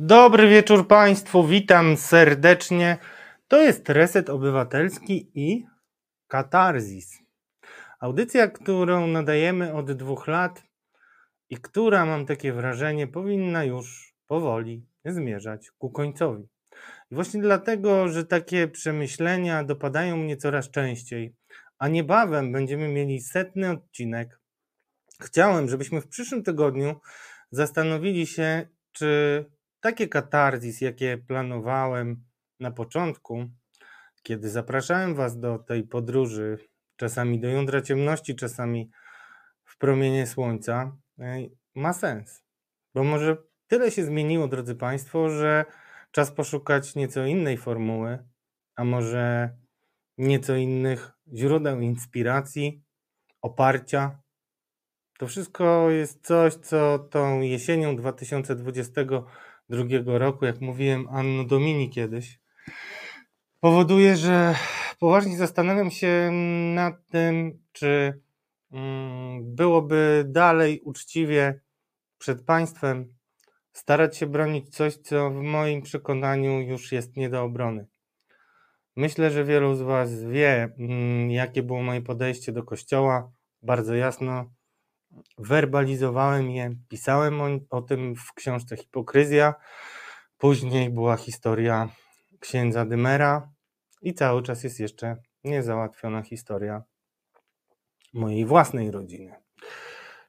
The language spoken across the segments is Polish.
Dobry wieczór Państwu, witam serdecznie. To jest Reset Obywatelski i Katarzis. Audycja, którą nadajemy od dwóch lat i która, mam takie wrażenie, powinna już powoli zmierzać ku końcowi. I właśnie dlatego, że takie przemyślenia dopadają mnie coraz częściej, a niebawem będziemy mieli setny odcinek, chciałem, żebyśmy w przyszłym tygodniu zastanowili się, czy takie katarzis, jakie planowałem na początku, kiedy zapraszałem Was do tej podróży, czasami do jądra ciemności, czasami w promienie słońca, ma sens. Bo może tyle się zmieniło, drodzy Państwo, że czas poszukać nieco innej formuły, a może nieco innych źródeł inspiracji, oparcia. To wszystko jest coś, co tą jesienią 2022 roku, jak mówiłem Anno Domini kiedyś, powoduje, że poważnie zastanawiam się nad tym, czy mm, byłoby dalej uczciwie przed państwem starać się bronić coś, co w moim przekonaniu już jest nie do obrony. Myślę, że wielu z Was wie, mm, jakie było moje podejście do Kościoła. Bardzo jasno werbalizowałem je, pisałem o, o tym w książce Hipokryzja. Później była historia księdza Dymera i cały czas jest jeszcze niezałatwiona historia mojej własnej rodziny.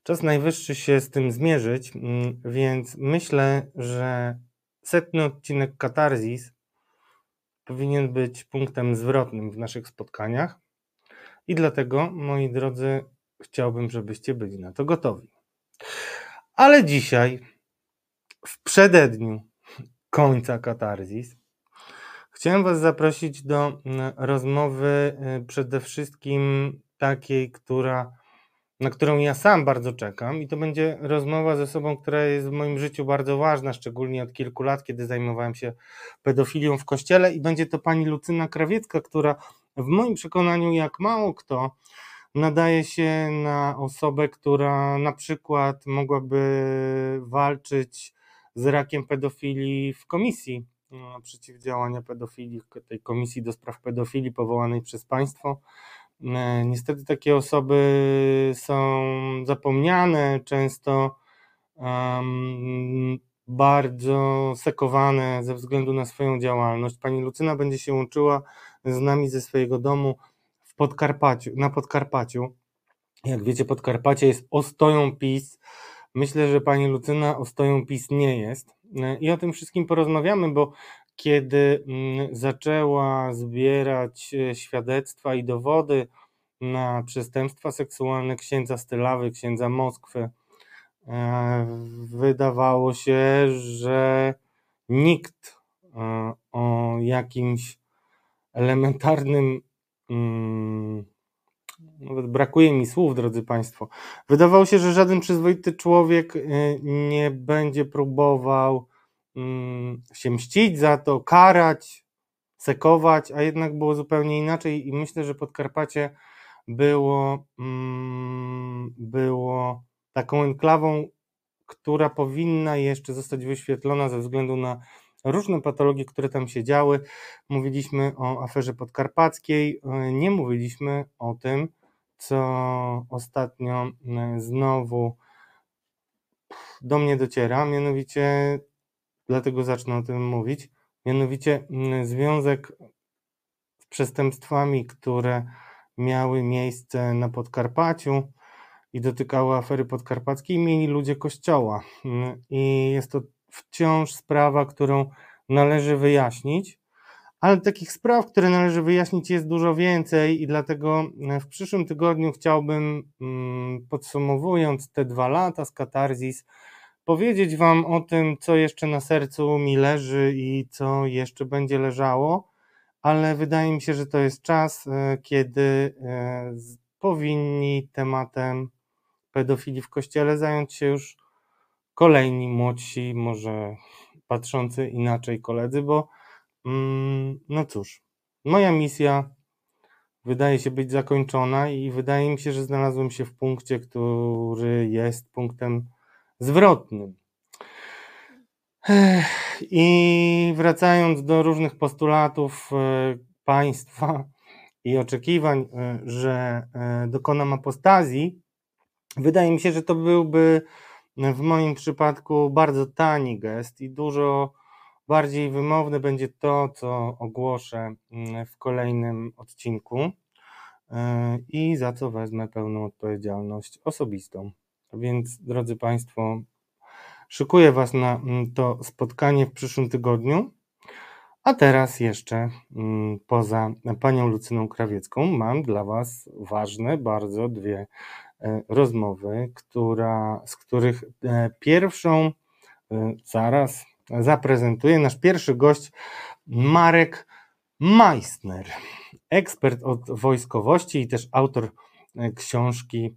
Czas najwyższy się z tym zmierzyć, mm, więc myślę, że setny odcinek Katarzis powinien być punktem zwrotnym w naszych spotkaniach. I dlatego, moi drodzy, chciałbym, żebyście byli na to gotowi. Ale dzisiaj, w przededniu końca Katarzis, chciałem Was zaprosić do mm, rozmowy y, przede wszystkim takiej, która na którą ja sam bardzo czekam i to będzie rozmowa ze sobą, która jest w moim życiu bardzo ważna, szczególnie od kilku lat, kiedy zajmowałem się pedofilią w kościele i będzie to pani Lucyna Krawiecka, która w moim przekonaniu jak mało kto nadaje się na osobę, która na przykład mogłaby walczyć z rakiem pedofilii w komisji no, przeciwdziałania pedofilii, tej komisji do spraw pedofilii powołanej przez państwo E, niestety takie osoby są zapomniane, często um, bardzo sekowane ze względu na swoją działalność. Pani Lucyna będzie się łączyła z nami ze swojego domu Podkarpaciu, na Podkarpaciu. Jak wiecie, Podkarpacie jest ostoją PiS. Myślę, że pani Lucyna ostoją PiS nie jest. I o tym wszystkim porozmawiamy, bo kiedy mm, zaczęła zbierać e, świadectwa i dowody na przestępstwa seksualne księdza Stylawy, księdza Moskwy, e, wydawało się, że nikt e, o jakimś elementarnym nawet brakuje mi słów, drodzy Państwo. Wydawało się, że żaden przyzwoity człowiek nie będzie próbował Mm, się mścić za to, karać, sekować, a jednak było zupełnie inaczej i myślę, że Podkarpacie było, mm, było taką enklawą, która powinna jeszcze zostać wyświetlona ze względu na różne patologie, które tam się działy. Mówiliśmy o aferze podkarpackiej, e, nie mówiliśmy o tym, co ostatnio e, znowu do mnie dociera, mianowicie dlatego zacznę o tym mówić. Mianowicie mm, związek z przestępstwami, które miały miejsce na Podkarpaciu i dotykały afery podkarpackiej, mieli ludzie kościoła. I jest to wciąż sprawa, którą należy wyjaśnić. Ale takich spraw, które należy wyjaśnić, jest dużo więcej, i dlatego w przyszłym tygodniu chciałbym, mm, podsumowując te dwa lata z Katarzis, powiedzieć Wam o tym, co jeszcze na sercu mi leży i co jeszcze będzie leżało, ale wydaje mi się, że to jest czas, e, kiedy e, powinni tematem pedofilii w kościele zająć się już kolejni młodsi, może patrzący inaczej koledzy, bo mm, no cóż, moja misja wydaje się być zakończona i wydaje mi się, że znalazłem się w punkcie, który jest punktem zwrotnym. I wracając do różnych postulatów e, państwa i oczekiwań, e, że e, dokonam apostazji, wydaje mi się, że to byłby w moim przypadku bardzo tani gest i dużo bardziej wymowne będzie to, co ogłoszę mm, w kolejnym odcinku i za co wezmę pełną odpowiedzialność osobistą. Więc, drodzy Państwo, Szykuję Was na mm, to spotkanie w przyszłym tygodniu. A teraz jeszcze mm, poza panią Lucyną Krawiecką mam dla Was ważne bardzo dwie e, rozmowy, która, z których e, pierwszą e, zaraz zaprezentuję nasz pierwszy gość Marek Meissner, ekspert od wojskowości i też autor książki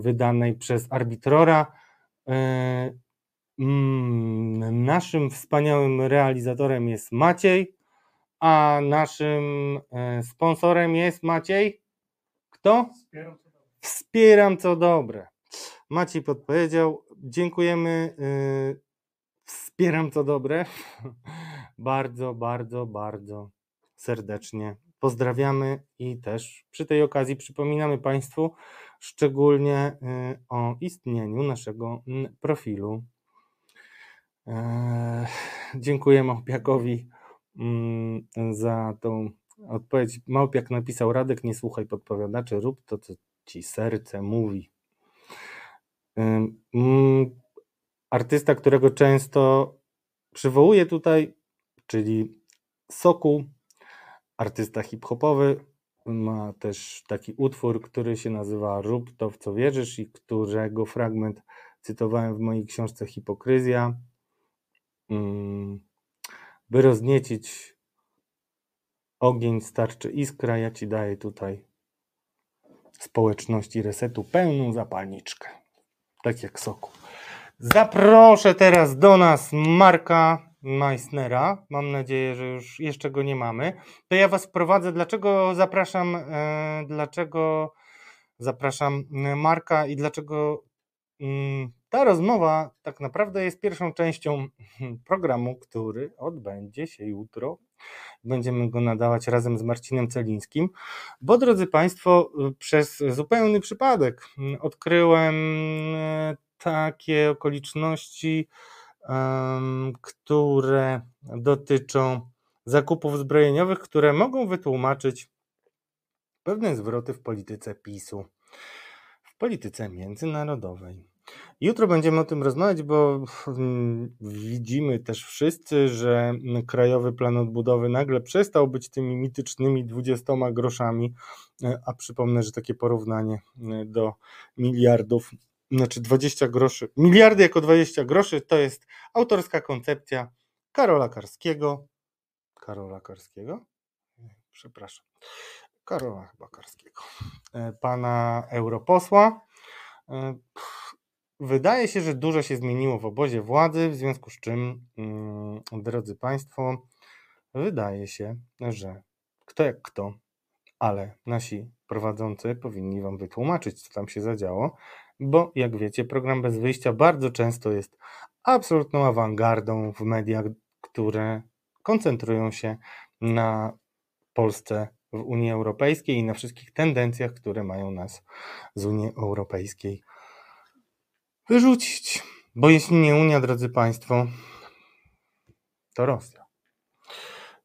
wydanej przez Arbitrora E, mm, naszym wspaniałym realizatorem jest Maciej, a naszym e, sponsorem jest Maciej. Kto? Wspieram co dobre. Maciej podpowiedział. Dziękujemy. E, wspieram co dobre. Bardzo, bardzo, bardzo serdecznie pozdrawiamy i też przy tej okazji przypominamy Państwu, szczególnie y, o istnieniu naszego profilu. Eee, dziękuję Małpiakowi mm, za tą odpowiedź. Małpiak napisał: Radek, nie słuchaj podpowiadaczy, rób to, co ci serce mówi. Mm, artysta, którego często przywołuję tutaj, czyli Soku, artysta hip-hopowy, ma też taki utwór, który się nazywa Rób to, w co wierzysz i którego fragment cytowałem w mojej książce Hipokryzja. By rozniecić ogień, starczy iskra, ja ci daję tutaj społeczności resetu pełną zapalniczkę. Tak jak soku. Zaproszę teraz do nas Marka Meissnera. Mam nadzieję, że już jeszcze go nie mamy. To ja Was wprowadzę. Dlaczego zapraszam, e, dlaczego zapraszam e, Marka i dlaczego mm, ta rozmowa tak naprawdę jest pierwszą częścią programu, który odbędzie się jutro. Będziemy go nadawać razem z Marcinem Celińskim, bo drodzy Państwo, przez zupełny przypadek odkryłem e, takie okoliczności, które dotyczą zakupów zbrojeniowych, które mogą wytłumaczyć pewne zwroty w polityce PiSu, w polityce międzynarodowej. Jutro będziemy o tym rozmawiać, bo widzimy też wszyscy, że Krajowy Plan Odbudowy nagle przestał być tymi mitycznymi 20 groszami, a przypomnę, że takie porównanie do miliardów znaczy 20 groszy, miliardy jako 20 groszy to jest autorska koncepcja Karola Karskiego. Karola Karskiego? Przepraszam. Karola chyba Karskiego. E, pana europosła. Wydaje się, że dużo się zmieniło w obozie władzy, w związku z czym, mm, drodzy Państwo, wydaje się, że kto jak kto, ale nasi prowadzący powinni Wam wytłumaczyć, co tam się zadziało, bo jak wiecie, program bez wyjścia bardzo często jest absolutną awangardą w mediach, które koncentrują się na Polsce w Unii Europejskiej i na wszystkich tendencjach, które mają nas z Unii Europejskiej wyrzucić. Bo jeśli nie Unia, drodzy Państwo, to Rosja.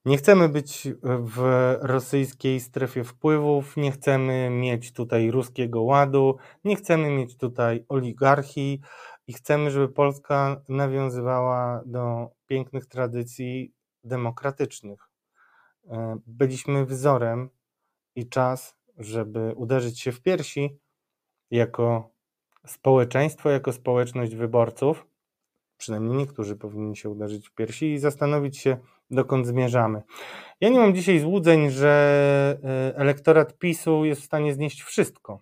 Nie chcemy być w rosyjskiej strefie wpływów, nie chcemy mieć tutaj ruskiego ładu, nie chcemy mieć tutaj oligarchii i chcemy, żeby Polska nawiązywała do pięknych tradycji demokratycznych. E, byliśmy wzorem i czas, żeby uderzyć się w piersi jako społeczeństwo, jako społeczność wyborców. Przynajmniej niektórzy powinni się uderzyć w piersi i zastanowić się, dokąd zmierzamy. Ja nie mam dzisiaj złudzeń, że e, elektorat PiSu jest w stanie znieść wszystko,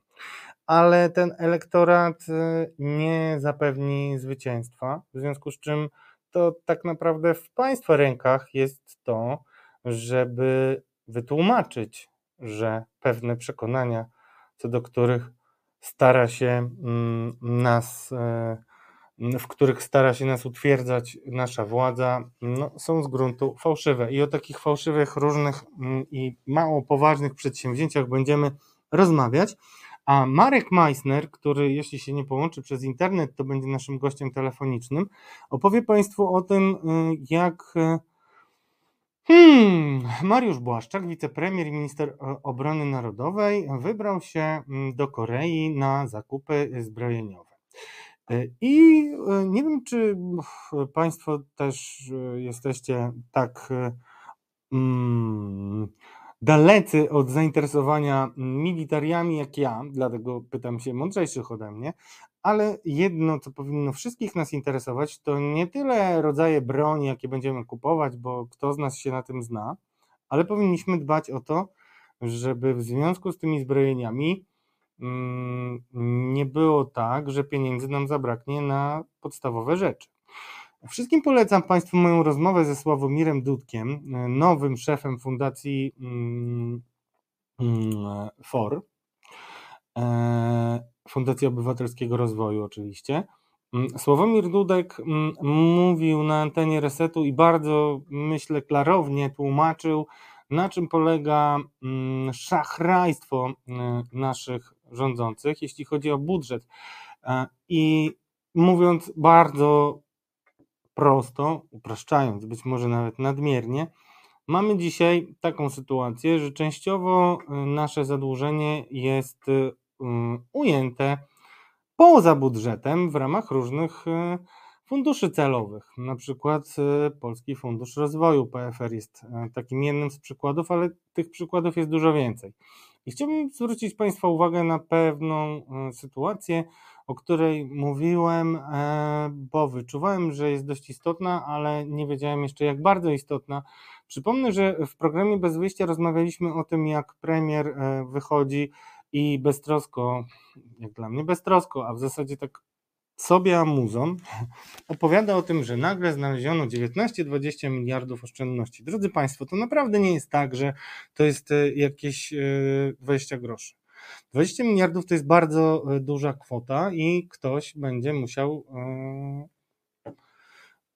ale ten elektorat e, nie zapewni zwycięstwa, w związku z czym to tak naprawdę w Państwa rękach jest to, żeby wytłumaczyć, że pewne przekonania, co do których stara się mm, nas e, w których stara się nas utwierdzać nasza władza, no, są z gruntu fałszywe. I o takich fałszywych, różnych mm, i mało poważnych przedsięwzięciach będziemy rozmawiać. A Marek Meissner, który jeśli się nie połączy przez internet, to będzie naszym gościem telefonicznym, opowie Państwu o tym, y, jak y, hmm, Mariusz Błaszczak, wicepremier i minister obrony narodowej, wybrał się mm, do Korei na zakupy zbrojeniowe. Y, I nie wiem, czy Państwo też jesteście tak. Hmm, dalecy od zainteresowania militariami jak ja, dlatego pytam się mądrzejszych ode mnie, ale jedno, co powinno wszystkich nas interesować, to nie tyle rodzaje broni, jakie będziemy kupować, bo kto z nas się na tym zna, ale powinniśmy dbać o to, żeby w związku z tymi zbrojeniami mm, nie było tak, że pieniędzy nam zabraknie na podstawowe rzeczy. Wszystkim polecam Państwu moją rozmowę ze Sławomirem Dudkiem, nowym szefem Fundacji mm, mm, FOR, e, Fundacji Obywatelskiego Rozwoju oczywiście. Mm, Sławomir Dudek mówił na antenie Resetu i bardzo, myślę, klarownie tłumaczył, na czym polega szachrajstwo naszych rządzących, jeśli chodzi o budżet. E, I mówiąc bardzo prosto, upraszczając być może nawet nadmiernie, mamy dzisiaj taką sytuację, że częściowo y, nasze zadłużenie jest y, ujęte poza budżetem w ramach różnych y, funduszy celowych. Na przykład Polski Fundusz Rozwoju PFR jest takim jednym z przykładów, ale tych przykładów jest dużo więcej. I chciałbym zwrócić Państwa uwagę na pewną sytuację, o której mówiłem, e, bo wyczuwałem, że jest dość istotna, ale nie wiedziałem jeszcze jak bardzo istotna. Przypomnę, że w programie Bez Wyjścia rozmawialiśmy o tym, jak premier e, wychodzi i beztrosko, jak dla mnie beztrosko, a w zasadzie tak sobie amuzą, opowiada o tym, że nagle znaleziono 19-20 miliardów oszczędności. Drodzy Państwo, to naprawdę nie jest tak, że to jest e, jakieś 20 groszy. 20 miliardów to jest bardzo e, duża kwota i ktoś będzie musiał e,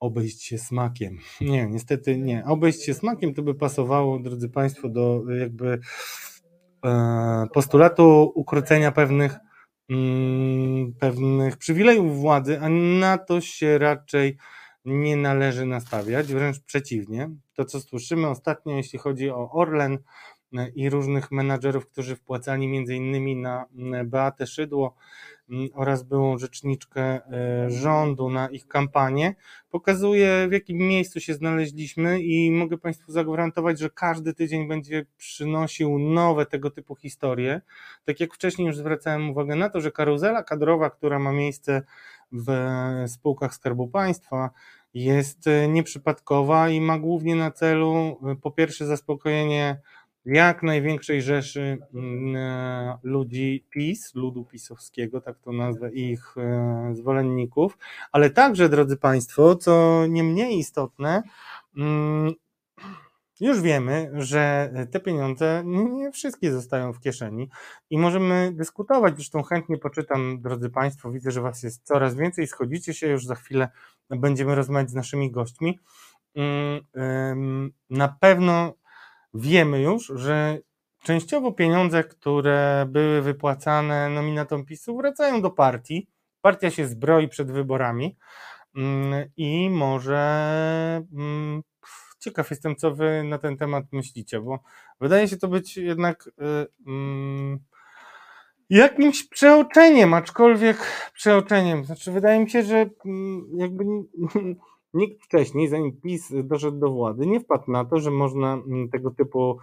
obejść się smakiem. Nie, niestety nie. Obejść się smakiem to by pasowało, drodzy Państwo, do jakby e, postulatu ukrócenia pewnych mm, pewnych przywilejów władzy, a na to się raczej nie należy nastawiać, wręcz przeciwnie. To, co słyszymy ostatnio, jeśli chodzi o Orlen, i różnych menadżerów, którzy wpłacali między innymi na Beatę Szydło oraz byłą rzeczniczkę e, rządu na ich kampanię, pokazuje w jakim miejscu się znaleźliśmy i mogę Państwu zagwarantować, że każdy tydzień będzie przynosił nowe tego typu historie. Tak jak wcześniej już zwracałem uwagę na to, że karuzela kadrowa, która ma miejsce w spółkach Skarbu Państwa, jest e, nieprzypadkowa i ma głównie na celu e, po pierwsze zaspokojenie jak największej rzeszy mm, e, ludzi PiS, ludu pisowskiego, tak to nazwę, ich e, zwolenników, ale także, drodzy Państwo, co nie mniej istotne, mm, już wiemy, że te pieniądze nie wszystkie zostają w kieszeni i możemy dyskutować. Zresztą chętnie poczytam, drodzy Państwo, widzę, że Was jest coraz więcej, schodzicie się, już za chwilę będziemy rozmawiać z naszymi gośćmi. Mm, na pewno wiemy już, że częściowo pieniądze, które były wypłacane nominatom PiSu, wracają do partii. Partia się zbroi przed wyborami mm, i może mm, ciekaw jestem, co wy na ten temat myślicie, bo wydaje się to być jednak y, mm, jakimś przeoczeniem, aczkolwiek przeoczeniem. Znaczy, wydaje mi się, że jakby Nikt wcześniej, zanim PiS doszedł do władzy, nie wpadł na to, że można mm, tego typu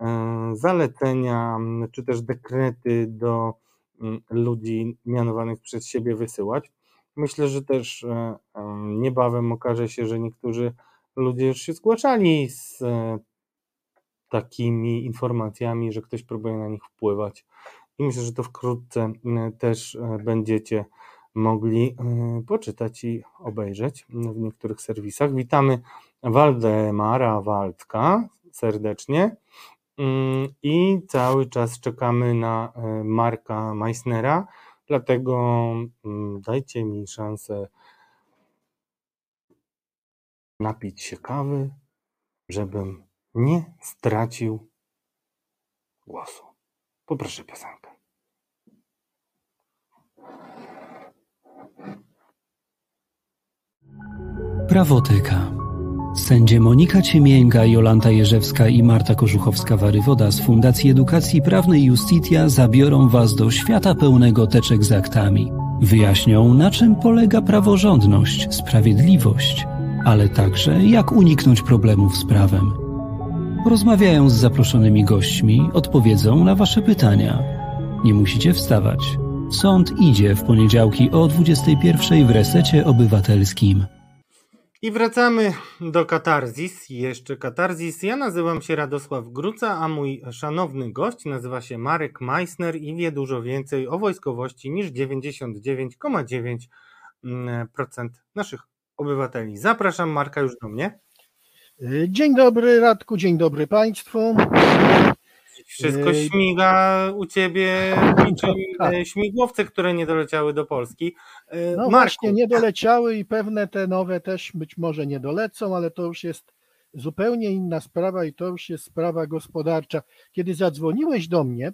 e, zalecenia czy też dekrety do mm, ludzi mianowanych przez siebie wysyłać. Myślę, że też e, niebawem okaże się, że niektórzy ludzie już się zgłaszali z e, takimi informacjami, że ktoś próbuje na nich wpływać. I myślę, że to wkrótce też będziecie mogli y, poczytać i obejrzeć w niektórych serwisach. Witamy Waldemara Waldka serdecznie mm, i cały czas czekamy na y, Marka Meissnera, dlatego dajcie mi szansę napić się kawy, żebym nie stracił głosu. Poproszę piosenkę. Prawoteka. Sędzie Monika Ciemięga, Jolanta Jerzewska i Marta Korzuchowska-Warywoda z Fundacji Edukacji Prawnej Justitia zabiorą Was do świata pełnego teczek z aktami. Wyjaśnią, na czym polega praworządność, sprawiedliwość, ale także jak uniknąć problemów z prawem. Porozmawiają z zaproszonymi gośćmi, odpowiedzą na Wasze pytania. Nie musicie wstawać. Sąd idzie w poniedziałki o 21 w resecie obywatelskim. I wracamy do Katarzis. Jeszcze Katarzis. Ja nazywam się Radosław Gruca, a mój szanowny gość nazywa się Marek Meissner i wie dużo więcej o wojskowości niż 99,9% naszych obywateli. Zapraszam Marka już do mnie. Dzień dobry Radku, dzień dobry Państwu. Wszystko śmiga u ciebie niczym tak. e, śmigłowce, które nie doleciały do Polski. E, No Marku, właśnie, nie doleciały i pewne te nowe też być może nie dolecą, ale to już jest zupełnie inna sprawa i to już jest sprawa gospodarcza. Kiedy zadzwoniłeś do mnie,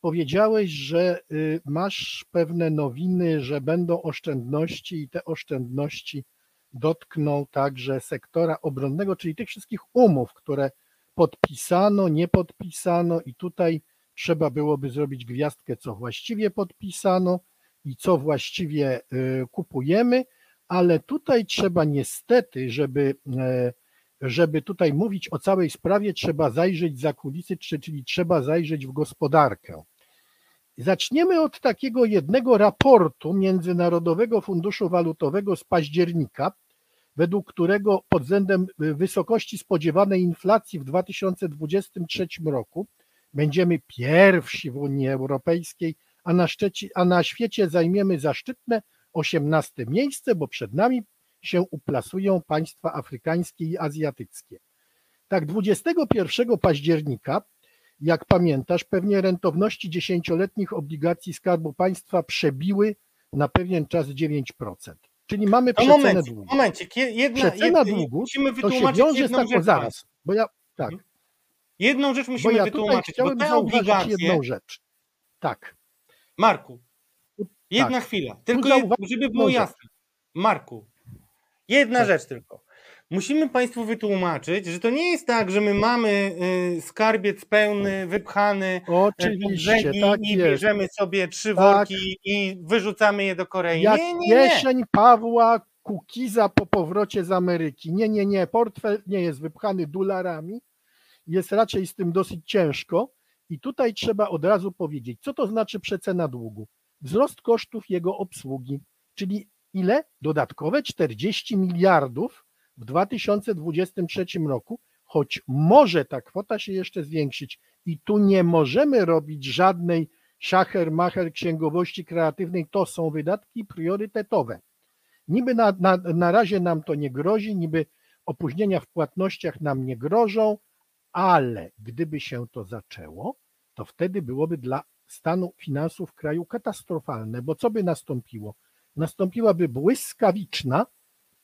powiedziałeś, że y, masz pewne nowiny, że będą oszczędności i te oszczędności dotkną także sektora obronnego, czyli tych wszystkich umów, które podpisano, nie podpisano i tutaj trzeba byłoby zrobić gwiazdkę, co właściwie podpisano i co właściwie y, kupujemy, ale tutaj trzeba niestety, żeby, e, żeby tutaj mówić o całej sprawie, trzeba zajrzeć za kulisy, czy- czyli trzeba zajrzeć w gospodarkę. Zaczniemy od takiego jednego raportu Międzynarodowego Funduszu Walutowego z października, według którego pod względem y, wysokości spodziewanej inflacji w 2023 roku będziemy pierwsi w Unii Europejskiej, a na, a na świecie zajmiemy zaszczytne 18 miejsce, bo przed nami się uplasują państwa afrykańskie i azjatyckie. Tak, 21 października, jak pamiętasz, pewnie rentowności dziesięcioletnich obligacji Skarbu Państwa przebiły na pewien czas 9%. Czyli mamy to przecenę momencik, długu. momencik. je- Jedna, Przecena długu musimy to się wytłumaczyć wiąże z jedną taką, rzecz. zaraz, bo ja, tak, Jedną rzecz bo musimy ja tutaj wytłumaczyć, bo te obligacje, jedną rzecz. Tak, Marku, jedna tak. chwila, tylko jed, żeby było jasne. Marku, jedna Tak. rzecz tylko. Musimy Państwu wytłumaczyć, że to nie jest tak, że my mamy y, skarbiec pełny, wypchany e, pod Oczywiście, tak i jest. bierzemy sobie trzy Tak. worki i wyrzucamy je do Korei. Jak nie, nie, nie. kieszeń Pawła Kukiza po powrocie z Ameryki. Nie, nie, nie, portfel nie jest wypchany dolarami, jest raczej z tym dosyć ciężko i tutaj trzeba od razu powiedzieć, co to znaczy przecena długu. Wzrost kosztów jego obsługi, czyli ile? Dodatkowe 40 miliardów w 2023 roku, choć może ta kwota się jeszcze zwiększyć i tu nie możemy robić żadnej szacher, macher księgowości kreatywnej, to są wydatki priorytetowe. Niby na, na, na razie nam to nie grozi, niby opóźnienia w płatnościach nam nie grożą, ale gdyby się to zaczęło, to wtedy byłoby dla stanu finansów kraju katastrofalne, bo co by nastąpiło? Nastąpiłaby błyskawiczna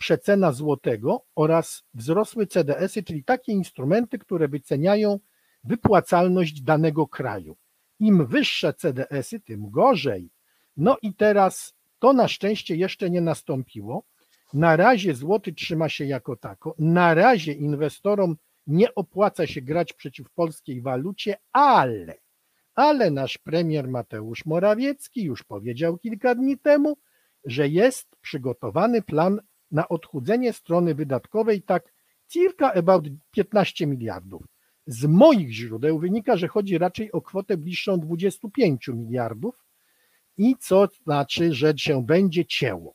przecena złotego oraz wzrosły CDS-y, czyli takie instrumenty, które wyceniają wypłacalność danego kraju. Im wyższe CDS-y, tym gorzej. No i teraz to na szczęście jeszcze nie nastąpiło. Na razie złoty trzyma się jako tako. Na razie inwestorom nie opłaca się grać przeciw polskiej walucie, ale, ale nasz premier Mateusz Morawiecki już powiedział kilka dni temu, że jest przygotowany plan na odchudzenie strony wydatkowej, tak circa about 15 miliardów. Z moich źródeł wynika, że chodzi raczej o kwotę bliższą 25 miliardów i co znaczy, że się będzie cięło.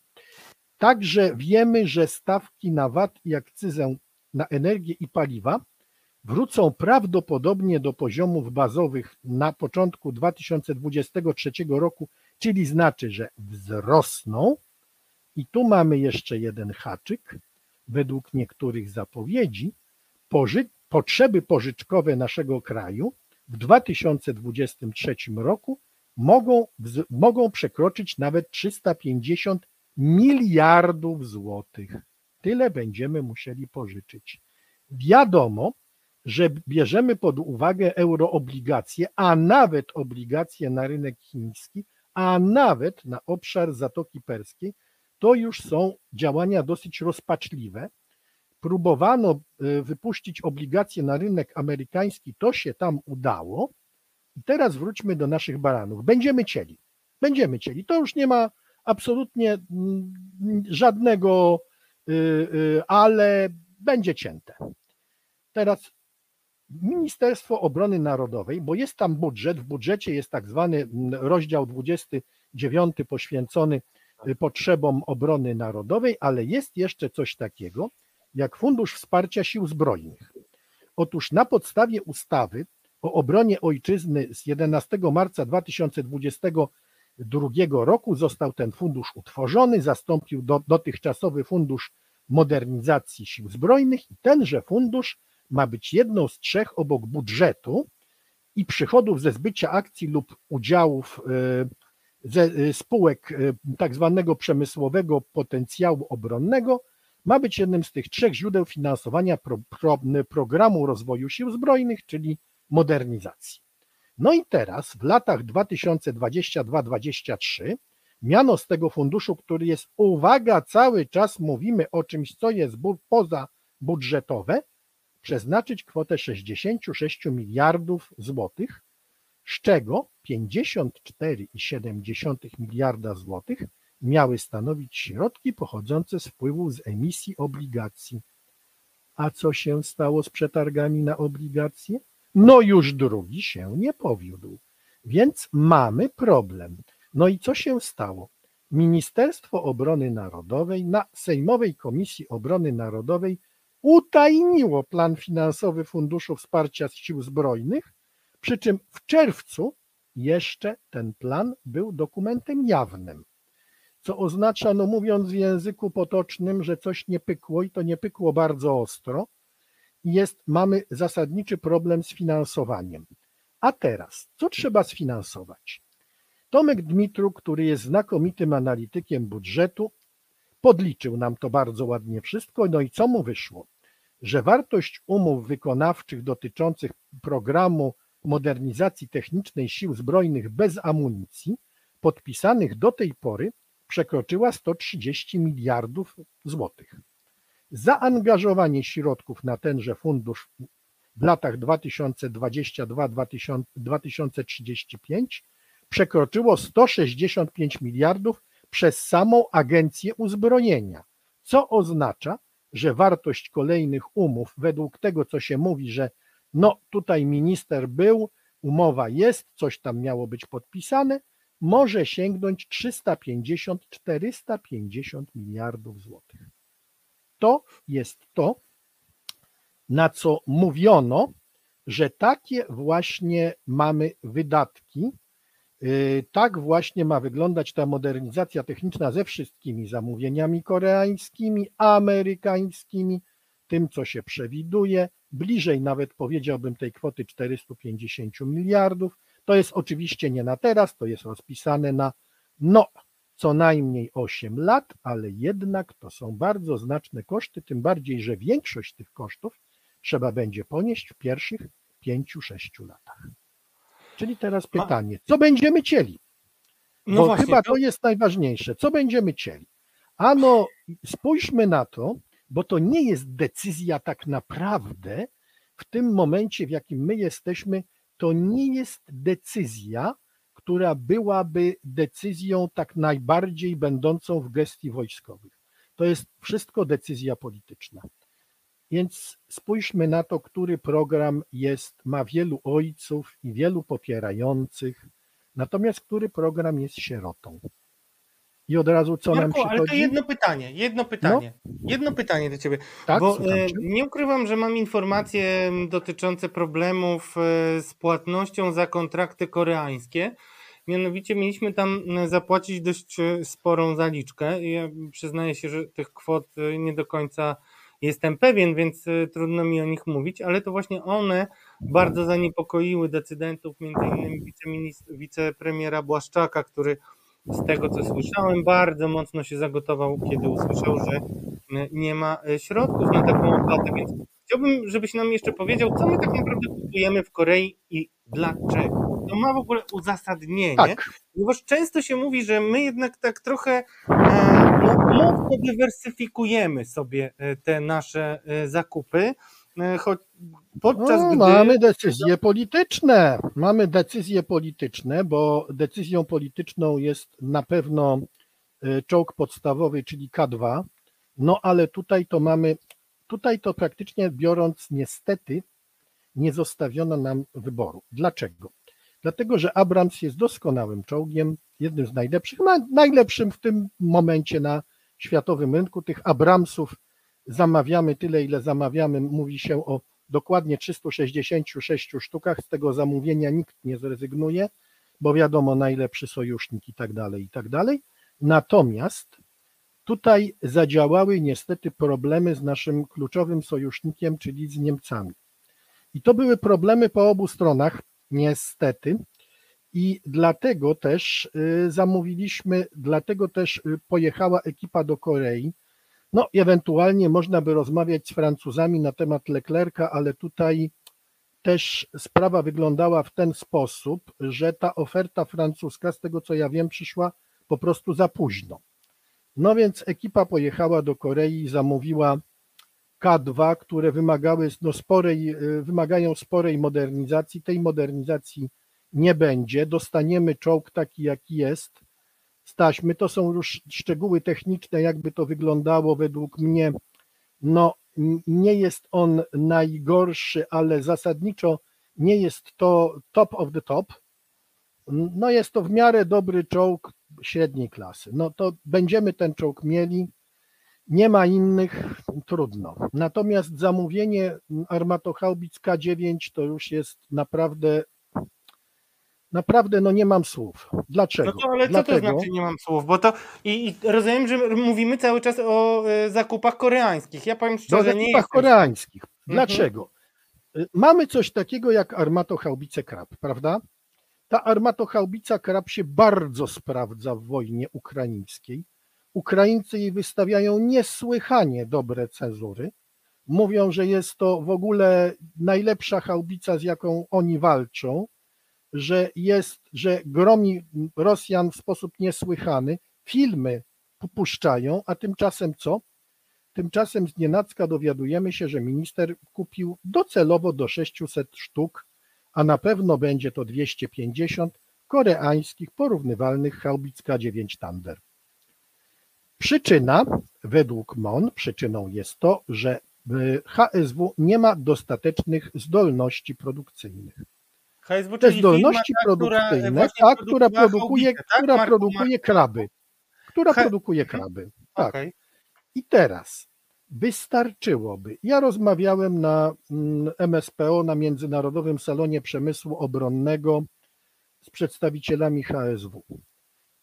Także wiemy, że stawki na VAT i akcyzę na energię i paliwa wrócą prawdopodobnie do poziomów bazowych na początku 2023 roku, czyli znaczy, że wzrosną. I tu mamy jeszcze jeden haczyk. Według niektórych zapowiedzi poży- potrzeby pożyczkowe naszego kraju w 2023 roku mogą, mogą przekroczyć nawet 350 miliardów złotych. tyle będziemy musieli pożyczyć. Wiadomo, że bierzemy pod uwagę euroobligacje, a nawet obligacje na rynek chiński, a nawet na obszar Zatoki Perskiej, to już są działania dosyć rozpaczliwe. Próbowano y, wypuścić obligacje na rynek amerykański, to się tam udało. I teraz wróćmy do naszych baranów. Będziemy cieli. Będziemy cieli. To już nie ma absolutnie mm, żadnego, y, y, ale będzie cięte. Teraz Ministerstwo Obrony Narodowej, bo jest tam budżet, w budżecie jest tak zwany mm, rozdział 29 poświęcony potrzebom obrony narodowej, ale jest jeszcze coś takiego jak Fundusz Wsparcia Sił Zbrojnych. Otóż na podstawie ustawy o obronie ojczyzny z 11 marca 2022 roku został ten fundusz utworzony, zastąpił do, dotychczasowy Fundusz Modernizacji Sił Zbrojnych i tenże fundusz ma być jedną z trzech obok budżetu i przychodów ze zbycia akcji lub udziałów y, ze y, spółek y, tak zwanego przemysłowego potencjału obronnego, ma być jednym z tych trzech źródeł finansowania pro, pro, programu rozwoju sił zbrojnych, czyli modernizacji. No i teraz w latach 2022-2023 miano z tego funduszu, który jest, uwaga, cały czas mówimy o czymś, co jest bu poza budżetowe, przeznaczyć kwotę 66 miliardów złotych, z czego 54,7 miliarda złotych miały stanowić środki pochodzące z wpływów z emisji obligacji. A co się stało z przetargami na obligacje? No już drugi się nie powiódł. Więc mamy problem. No i co się stało? Ministerstwo Obrony Narodowej na Sejmowej Komisji Obrony Narodowej utajniło plan finansowy Funduszu Wsparcia Sił Zbrojnych, przy czym w czerwcu jeszcze ten plan był dokumentem jawnym, co oznacza, no mówiąc w języku potocznym, że coś nie pykło i to nie pykło bardzo ostro. Jest, mamy zasadniczy problem z finansowaniem. A teraz, co trzeba sfinansować? Tomek Dmitru, który jest znakomitym analitykiem budżetu, podliczył nam to bardzo ładnie wszystko. No i co mu wyszło? Że wartość umów wykonawczych dotyczących programu modernizacji technicznej sił zbrojnych bez amunicji, podpisanych do tej pory, przekroczyła 130 miliardów złotych. Zaangażowanie środków na tenże fundusz w latach 2022-2035 przekroczyło 165 miliardów przez samą Agencję Uzbrojenia, co oznacza, że wartość kolejnych umów, według tego, co się mówi, że no tutaj minister był, umowa jest, coś tam miało być podpisane, może sięgnąć 350-450 miliardów złotych. To jest to, na co mówiono, że takie właśnie mamy wydatki, yy, tak właśnie ma wyglądać ta modernizacja techniczna ze wszystkimi zamówieniami koreańskimi, amerykańskimi, tym, co się przewiduje, bliżej nawet powiedziałbym tej kwoty 450 miliardów. To jest oczywiście nie na teraz, to jest rozpisane na no co najmniej 8 lat, ale jednak to są bardzo znaczne koszty, tym bardziej, że większość tych kosztów trzeba będzie ponieść w pierwszych 5-6 latach. Czyli teraz pytanie, co będziemy cieli? No Bo właśnie, chyba to- to jest najważniejsze. Co będziemy cieli? Ano, spójrzmy na to, bo to nie jest decyzja tak naprawdę w tym momencie, w jakim my jesteśmy, to nie jest decyzja, która byłaby decyzją tak najbardziej będącą w gestii wojskowych. To jest wszystko decyzja polityczna. Więc spójrzmy na to, który program jest, ma wielu ojców i wielu popierających, natomiast który program jest sierotą. I od razu co nam Marku, ale to przychodzi? jedno pytanie, jedno pytanie. Jedno pytanie do ciebie. tak, Bo e, nie ukrywam, że mam informacje dotyczące problemów e, z płatnością za kontrakty koreańskie. Mianowicie mieliśmy tam zapłacić dość e, sporą zaliczkę. Ja przyznaję się, że tych kwot e, nie do końca jestem pewien, więc trudno mi o nich mówić, ale to właśnie one bardzo zaniepokoiły decydentów, między innymi wicepremiera Błaszczaka, który z tego co słyszałem, bardzo mocno się zagotował, kiedy usłyszał, że y, nie ma y, środków na taką opłatę, więc chciałbym, żebyś nam jeszcze powiedział, co my tak naprawdę kupujemy w Korei i dlaczego. To ma w ogóle uzasadnienie, Tak, ponieważ często się mówi, że my jednak tak trochę e, no, mocno dywersyfikujemy sobie e, te nasze e, zakupy, e, choć podczas no, gdy... mamy decyzje polityczne. Mamy decyzje polityczne, bo decyzją polityczną jest na pewno y, czołg podstawowy, czyli K2. No ale tutaj to mamy, tutaj to praktycznie biorąc, niestety, nie zostawiono nam wyboru. Dlaczego? Dlatego, że Abrams jest doskonałym czołgiem, jednym z najlepszych, na- najlepszym w tym momencie na światowym rynku. Tych Abramsów zamawiamy tyle, ile zamawiamy. Mówi się o dokładnie 366 sztukach. Z tego zamówienia nikt nie zrezygnuje, bo wiadomo, najlepszy sojusznik i tak dalej, i tak dalej. Natomiast tutaj zadziałały niestety problemy z naszym kluczowym sojusznikiem, czyli z Niemcami. I to były problemy po obu stronach, niestety. I dlatego też y, zamówiliśmy, dlatego też y, pojechała ekipa do Korei. No, ewentualnie można by rozmawiać z Francuzami na temat Leclerca, ale tutaj też sprawa wyglądała w ten sposób, że ta oferta francuska, z tego co ja wiem, przyszła po prostu za późno. No więc ekipa pojechała do Korei i zamówiła K2, które wymagały no, sporej, y, wymagają sporej modernizacji. Tej modernizacji nie będzie. Dostaniemy czołg taki, jaki jest z taśmy. To są już szczegóły techniczne, jakby to wyglądało według mnie. No, nie jest on najgorszy, ale zasadniczo nie jest to top of the top. No, jest to w miarę dobry czołg średniej klasy. No to będziemy ten czołg mieli. Nie ma innych, trudno. Natomiast zamówienie armatochaubic K9 to już jest naprawdę, naprawdę, no nie mam słów. Dlaczego? No to, ale co to Dlatego, znaczy nie mam słów? Bo to i, i rozumiem, że mówimy cały czas o e, zakupach koreańskich. Ja powiem szczerze, nie ekipach jestem... koreańskich. Dlaczego? Y, Mamy coś takiego jak armatochaubice Krab, prawda? Ta armatochaubica Krab się bardzo sprawdza w wojnie ukraińskiej. Ukraińcy jej wystawiają niesłychanie dobre cezury. Mówią, że jest to w ogóle najlepsza chaubica, z jaką oni walczą, że jest, że gromi Rosjan w sposób niesłychany. Filmy puszczają, a tymczasem co? Tymczasem z nienacka dowiadujemy się, że minister kupił docelowo do 600 sztuk, a na pewno będzie to 250 koreańskich porównywalnych haubic K9 Thunder. Przyczyna, według MON, przyczyną jest to, że y, HSW nie ma dostatecznych zdolności produkcyjnych. HSW, Te zdolności która, produkcyjne, która produkowała produkuje, tak? która produkuje kraby, która He- produkuje kraby. Tak. Okej. I teraz wystarczyłoby. Ja rozmawiałem na mm, MSPO, na Międzynarodowym Salonie Przemysłu Obronnego z przedstawicielami HSW.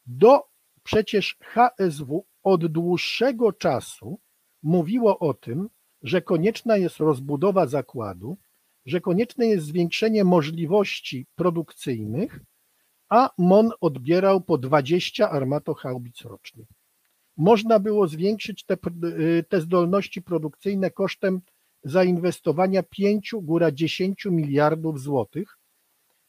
Do przecież HSW od dłuższego czasu mówiło o tym, że konieczna jest rozbudowa zakładu, że konieczne jest zwiększenie możliwości produkcyjnych, a MON odbierał po 20 armatochaubic rocznie można było zwiększyć te, y, te zdolności produkcyjne kosztem zainwestowania 5, góra 10 miliardów złotych.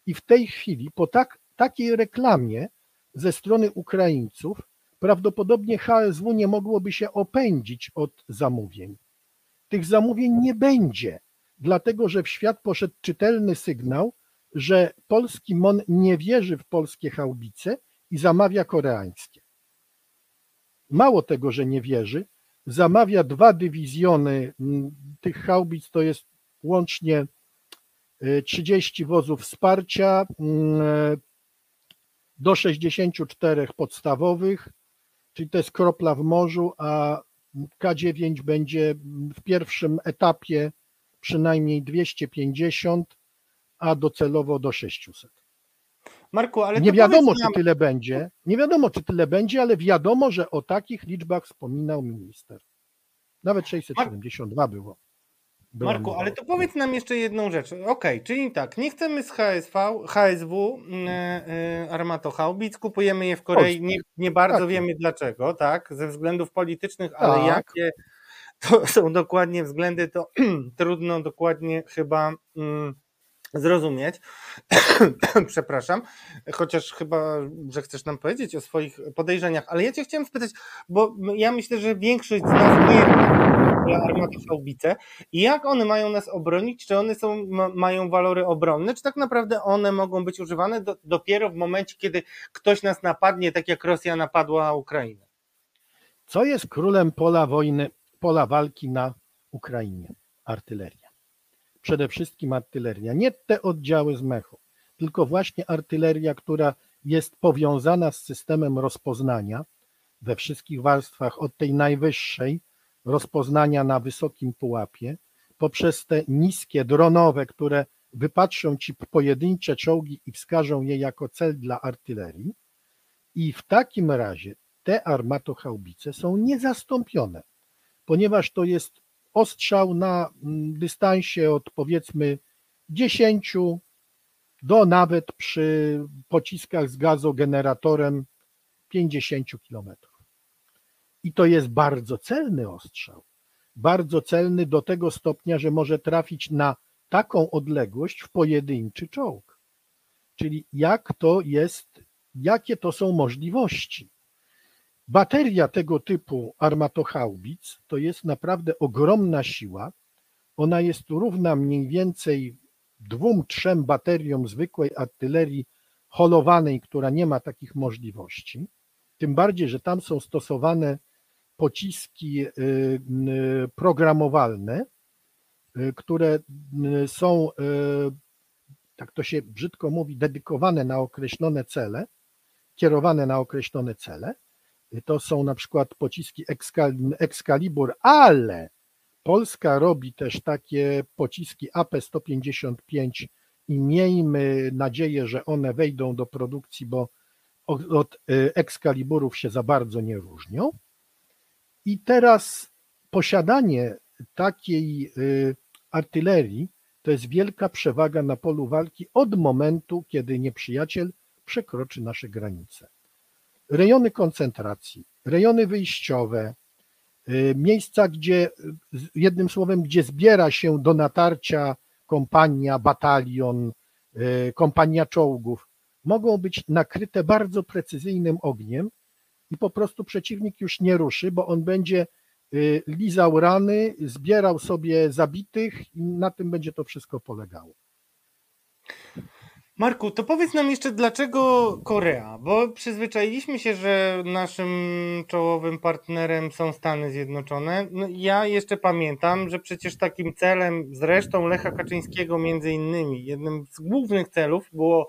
I w tej chwili, po tak, takiej reklamie ze strony Ukraińców, prawdopodobnie HSW nie mogłoby się opędzić od zamówień. Tych zamówień nie będzie, dlatego że w świat poszedł czytelny sygnał, że polski MON nie wierzy w polskie haubice i zamawia koreańskie. Mało tego, że nie wierzy, zamawia dwa dywizjony mm, tych haubic, to jest łącznie y, 30 wozów wsparcia, mm, do 64 podstawowych, czyli to jest kropla w morzu, a K9 będzie w pierwszym etapie przynajmniej 250, a docelowo do 600. Marku, ale Nie wiadomo, powiedz czy tyle będzie. Nie wiadomo, czy tyle będzie, ale wiadomo, że o takich liczbach wspominał minister. Nawet 672 było. była Marku, ale to powiedz nam jeszcze jedną rzecz. Okej, czyli tak, nie chcemy z HSV, HSW e, armatochaubic, kupujemy je w Korei, nie, nie bardzo Tak. wiemy dlaczego, tak, ze względów politycznych, ale Tak. jakie to są dokładnie względy, to trudno dokładnie chyba mm, zrozumieć. Przepraszam, chociaż chyba, że chcesz nam powiedzieć o swoich podejrzeniach, ale ja cię chciałem spytać, bo ja myślę, że większość z nas wie, armaty haubice i jak one mają nas obronić, czy one są, ma, mają walory obronne, czy tak naprawdę one mogą być używane do, dopiero w momencie, kiedy ktoś nas napadnie, tak jak Rosja napadła Ukrainę. Co jest królem pola wojny, pola walki na Ukrainie? Artyleria. Przede wszystkim artyleria. Nie te oddziały z mechu, tylko właśnie artyleria, która jest powiązana z systemem rozpoznania we wszystkich warstwach, od tej najwyższej, rozpoznania na wysokim pułapie, poprzez te niskie, dronowe, które wypatrzą ci pojedyncze czołgi i wskażą je jako cel dla artylerii. I w takim razie te armatochaubice są niezastąpione, ponieważ to jest ostrzał na mm, dystansie od powiedzmy 10 do nawet przy pociskach z gazogeneratorem 50 km. I to jest bardzo celny ostrzał. Bardzo celny do tego stopnia, że może trafić na taką odległość w pojedynczy czołg. Czyli jak to jest, jakie to są możliwości. Bateria tego typu armatochaubic to jest naprawdę ogromna siła. Ona jest równa mniej więcej dwóm, trzem bateriom zwykłej artylerii holowanej, która nie ma takich możliwości. Tym bardziej, że tam są stosowane pociski y, y, programowalne, y, które są, tak to się brzydko mówi, dedykowane na określone cele, kierowane na określone cele. To są na przykład pociski Excalibur, ale Polska robi też takie pociski AP-155 i miejmy nadzieję, że one wejdą do produkcji, bo od Excaliburów się za bardzo nie różnią. I teraz posiadanie takiej y, artylerii to jest wielka przewaga na polu walki od momentu, kiedy nieprzyjaciel przekroczy nasze granice. Rejony koncentracji, rejony wyjściowe, y, miejsca, gdzie jednym słowem, gdzie zbiera się do natarcia kompania, batalion, y, kompania czołgów, mogą być nakryte bardzo precyzyjnym ogniem, i po prostu przeciwnik już nie ruszy, bo on będzie y, lizał rany, zbierał sobie zabitych i na tym będzie to wszystko polegało. Marku, to powiedz nam jeszcze, dlaczego Korea? Bo przyzwyczailiśmy się, że naszym czołowym partnerem są Stany Zjednoczone. No, ja jeszcze pamiętam, że przecież takim celem, zresztą Lecha Kaczyńskiego między innymi, jednym z głównych celów było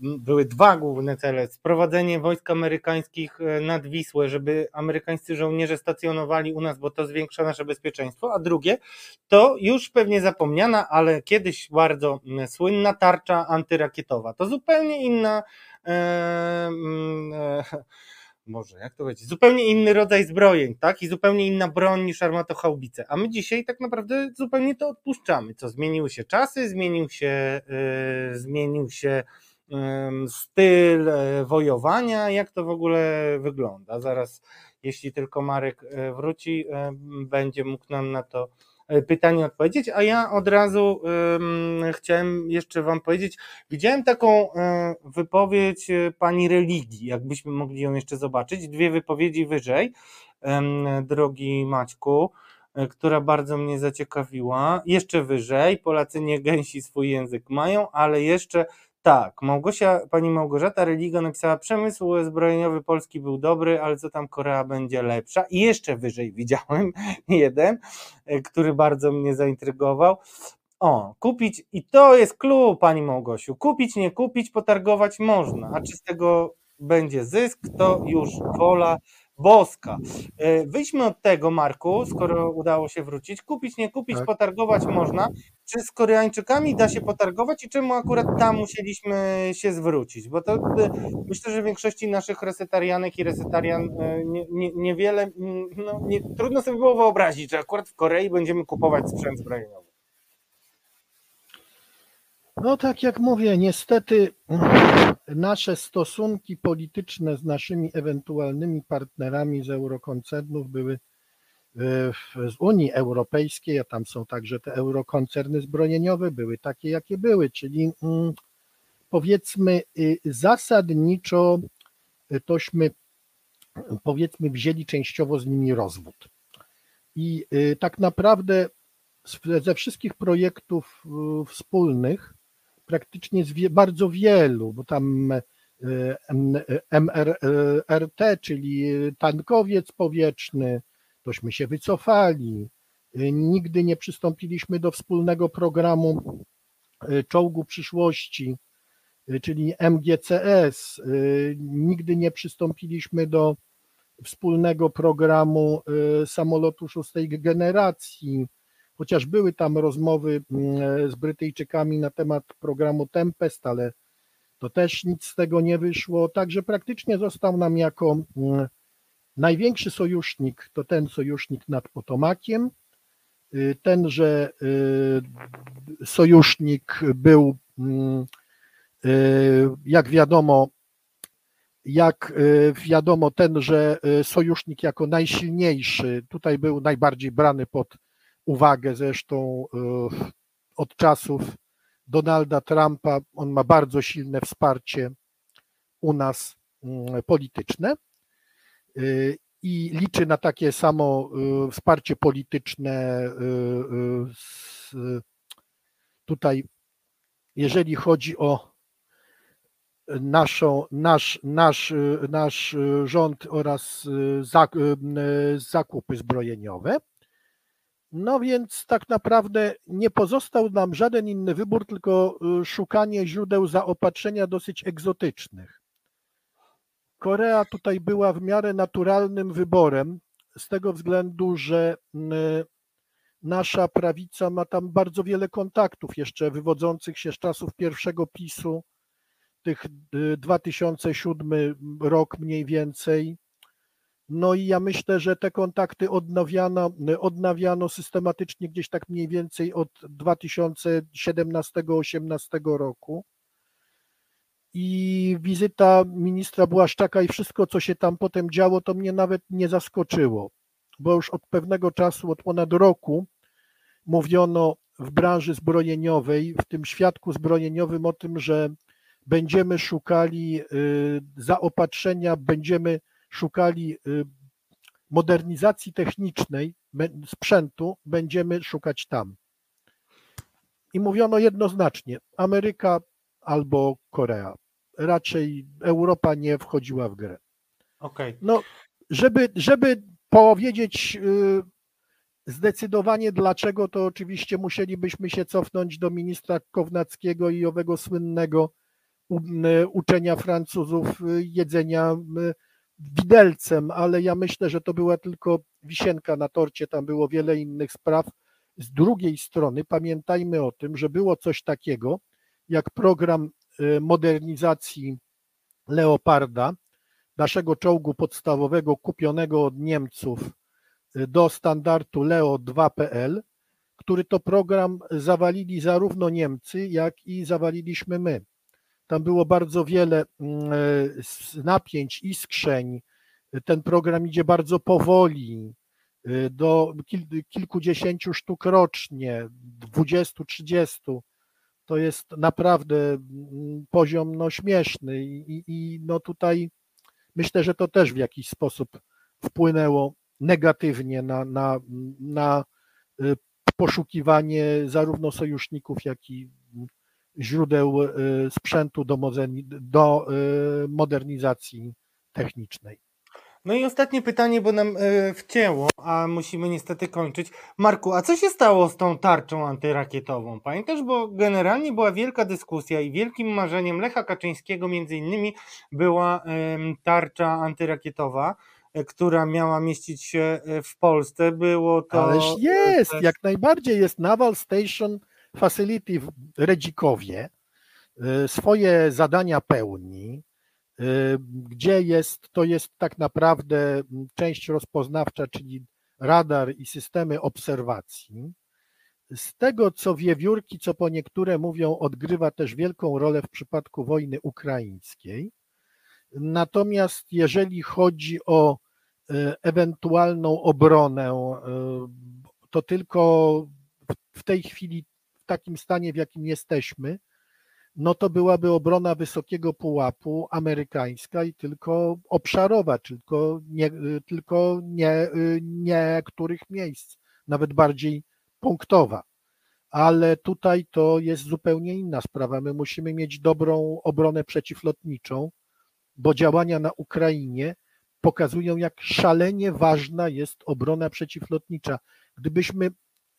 były dwa główne cele. Sprowadzenie wojsk amerykańskich e, nad Wisłę, żeby amerykańscy żołnierze stacjonowali u nas, bo to zwiększa nasze bezpieczeństwo, a drugie to już pewnie zapomniana, ale kiedyś bardzo słynna tarcza antyrakietowa. To zupełnie inna e, e, może, jak to powiedzieć, zupełnie inny rodzaj zbrojeń, tak? I zupełnie inna broń niż armatochaubice. A my dzisiaj tak naprawdę zupełnie to odpuszczamy. Co zmieniły się czasy, zmienił się, yy, zmienił się styl e, wojowania, jak to w ogóle wygląda. Zaraz, jeśli tylko Marek e, wróci, e, będzie mógł nam na to pytanie odpowiedzieć, a ja od razu chciałem jeszcze Wam powiedzieć, widziałem taką wypowiedź pani religii, jakbyśmy mogli ją jeszcze zobaczyć, dwie wypowiedzi wyżej, drogi Maćku, która bardzo mnie zaciekawiła. Jeszcze wyżej, Polacy nie gęsi swój język mają, ale jeszcze tak, Małgosia, pani Małgorzata Religa napisała, przemysł zbrojeniowy Polski był dobry, ale co tam Korea będzie lepsza. I jeszcze wyżej widziałem jeden, e, który bardzo mnie zaintrygował. O, kupić, i to jest clue, pani Małgosiu, kupić, nie kupić, potargować można, a czy z tego będzie zysk, to już wola boska. E, wyjdźmy od tego, Marku, skoro udało się wrócić. Kupić, nie kupić, tak. potargować można. Czy z Koreańczykami da się potargować i czemu akurat tam musieliśmy się zwrócić? Bo to e, myślę, że w większości naszych resetarianek i resetarian e, nie, nie, niewiele, mm, no, nie, trudno sobie było wyobrazić, że akurat w Korei będziemy kupować sprzęt zbrojeniowy. No tak jak mówię, niestety nasze stosunki polityczne z naszymi ewentualnymi partnerami z eurokoncernów były z Unii Europejskiej, a tam są także te eurokoncerny zbrojeniowe, były takie, jakie były, czyli mm, powiedzmy zasadniczo tośmy powiedzmy wzięli częściowo z nimi rozwód. I tak naprawdę ze wszystkich projektów wspólnych, praktycznie z bardzo wielu, bo tam MRT, czyli tankowiec powietrzny, tośmy się wycofali. Nigdy nie przystąpiliśmy do wspólnego programu czołgu przyszłości, czyli MGCS. Nigdy nie przystąpiliśmy do wspólnego programu samolotu szóstej generacji, chociaż były tam rozmowy z Brytyjczykami na temat programu Tempest, ale to też nic z tego nie wyszło, także praktycznie został nam jako mm, największy sojusznik, to ten sojusznik nad Potomakiem, y, tenże y, sojusznik był, mm, y, jak wiadomo, jak wiadomo, tenże sojusznik jako najsilniejszy, tutaj był najbardziej brany pod uwagę zresztą od czasów Donalda Trumpa, on ma bardzo silne wsparcie u nas mm, polityczne y, i liczy na takie samo y, wsparcie polityczne tutaj, jeżeli chodzi o naszą, nasz, nasz, nasz rząd oraz zakupy zbrojeniowe. No więc tak naprawdę nie pozostał nam żaden inny wybór, tylko y, szukanie źródeł zaopatrzenia dosyć egzotycznych. Korea tutaj była w miarę naturalnym wyborem, z tego względu, że y, nasza prawica ma tam bardzo wiele kontaktów jeszcze wywodzących się z czasów pierwszego PiSu, tych 2007 y, rok mniej więcej, no i ja myślę, że te kontakty odnawiano, odnawiano systematycznie gdzieś tak mniej więcej od 2017-18 roku. I wizyta ministra Błaszczaka i wszystko, co się tam potem działo, to mnie nawet nie zaskoczyło, bo już od pewnego czasu, od ponad roku, mówiono w branży zbrojeniowej, w tym świadku zbrojeniowym o tym, że będziemy szukali y, zaopatrzenia, będziemy szukali y, modernizacji technicznej sprzętu, będziemy szukać tam. I mówiono jednoznacznie: Ameryka albo Korea. Raczej Europa nie wchodziła w grę. Okay. No, żeby, żeby powiedzieć y, zdecydowanie dlaczego, to oczywiście musielibyśmy się cofnąć do ministra Kownackiego i owego słynnego y, uczenia Francuzów jedzenia widelcem, ale ja myślę, że to była tylko wisienka na torcie, tam było wiele innych spraw. Z drugiej strony pamiętajmy o tym, że było coś takiego jak program y, modernizacji Leoparda, naszego czołgu podstawowego kupionego od Niemców y, do standardu Leo 2.pl, który to program zawalili zarówno Niemcy, jak i zawaliliśmy my. Tam było bardzo wiele mm, e, napięć, iskrzeń. Ten program idzie bardzo powoli, e, do kilkudziesięciu sztuk rocznie, dwudziestu, trzydziestu. To jest naprawdę mm, poziom no, śmieszny i, i no tutaj myślę, że to też w jakiś sposób wpłynęło negatywnie na, na, na e, poszukiwanie zarówno sojuszników, jak i źródeł e, sprzętu do, e, modernizacji technicznej. No i ostatnie pytanie, bo nam e, wcięło, a musimy niestety kończyć. Marku, a co się stało z tą tarczą antyrakietową? Pamiętasz, bo generalnie była wielka dyskusja i wielkim marzeniem Lecha Kaczyńskiego między innymi była tarcza antyrakietowa, która miała mieścić się w Polsce. Było to... Ależ jest, jak najbardziej jest Naval Station Facility w Redzikowie y, swoje zadania pełni, y, gdzie jest, to jest tak naprawdę część rozpoznawcza, czyli radar i systemy obserwacji. Z tego, co wiewiórki, co po niektóre mówią, odgrywa też wielką rolę w przypadku wojny ukraińskiej. Natomiast jeżeli chodzi o e, ewentualną obronę, e, to tylko w tej chwili, takim stanie, w jakim jesteśmy, no to byłaby obrona wysokiego pułapu amerykańska i tylko obszarowa, tylko nie, tylko nie, niektórych miejsc, nawet bardziej punktowa. Ale tutaj to jest zupełnie inna sprawa. My musimy mieć dobrą obronę przeciwlotniczą, bo działania na Ukrainie pokazują, jak szalenie ważna jest obrona przeciwlotnicza. Gdybyśmy,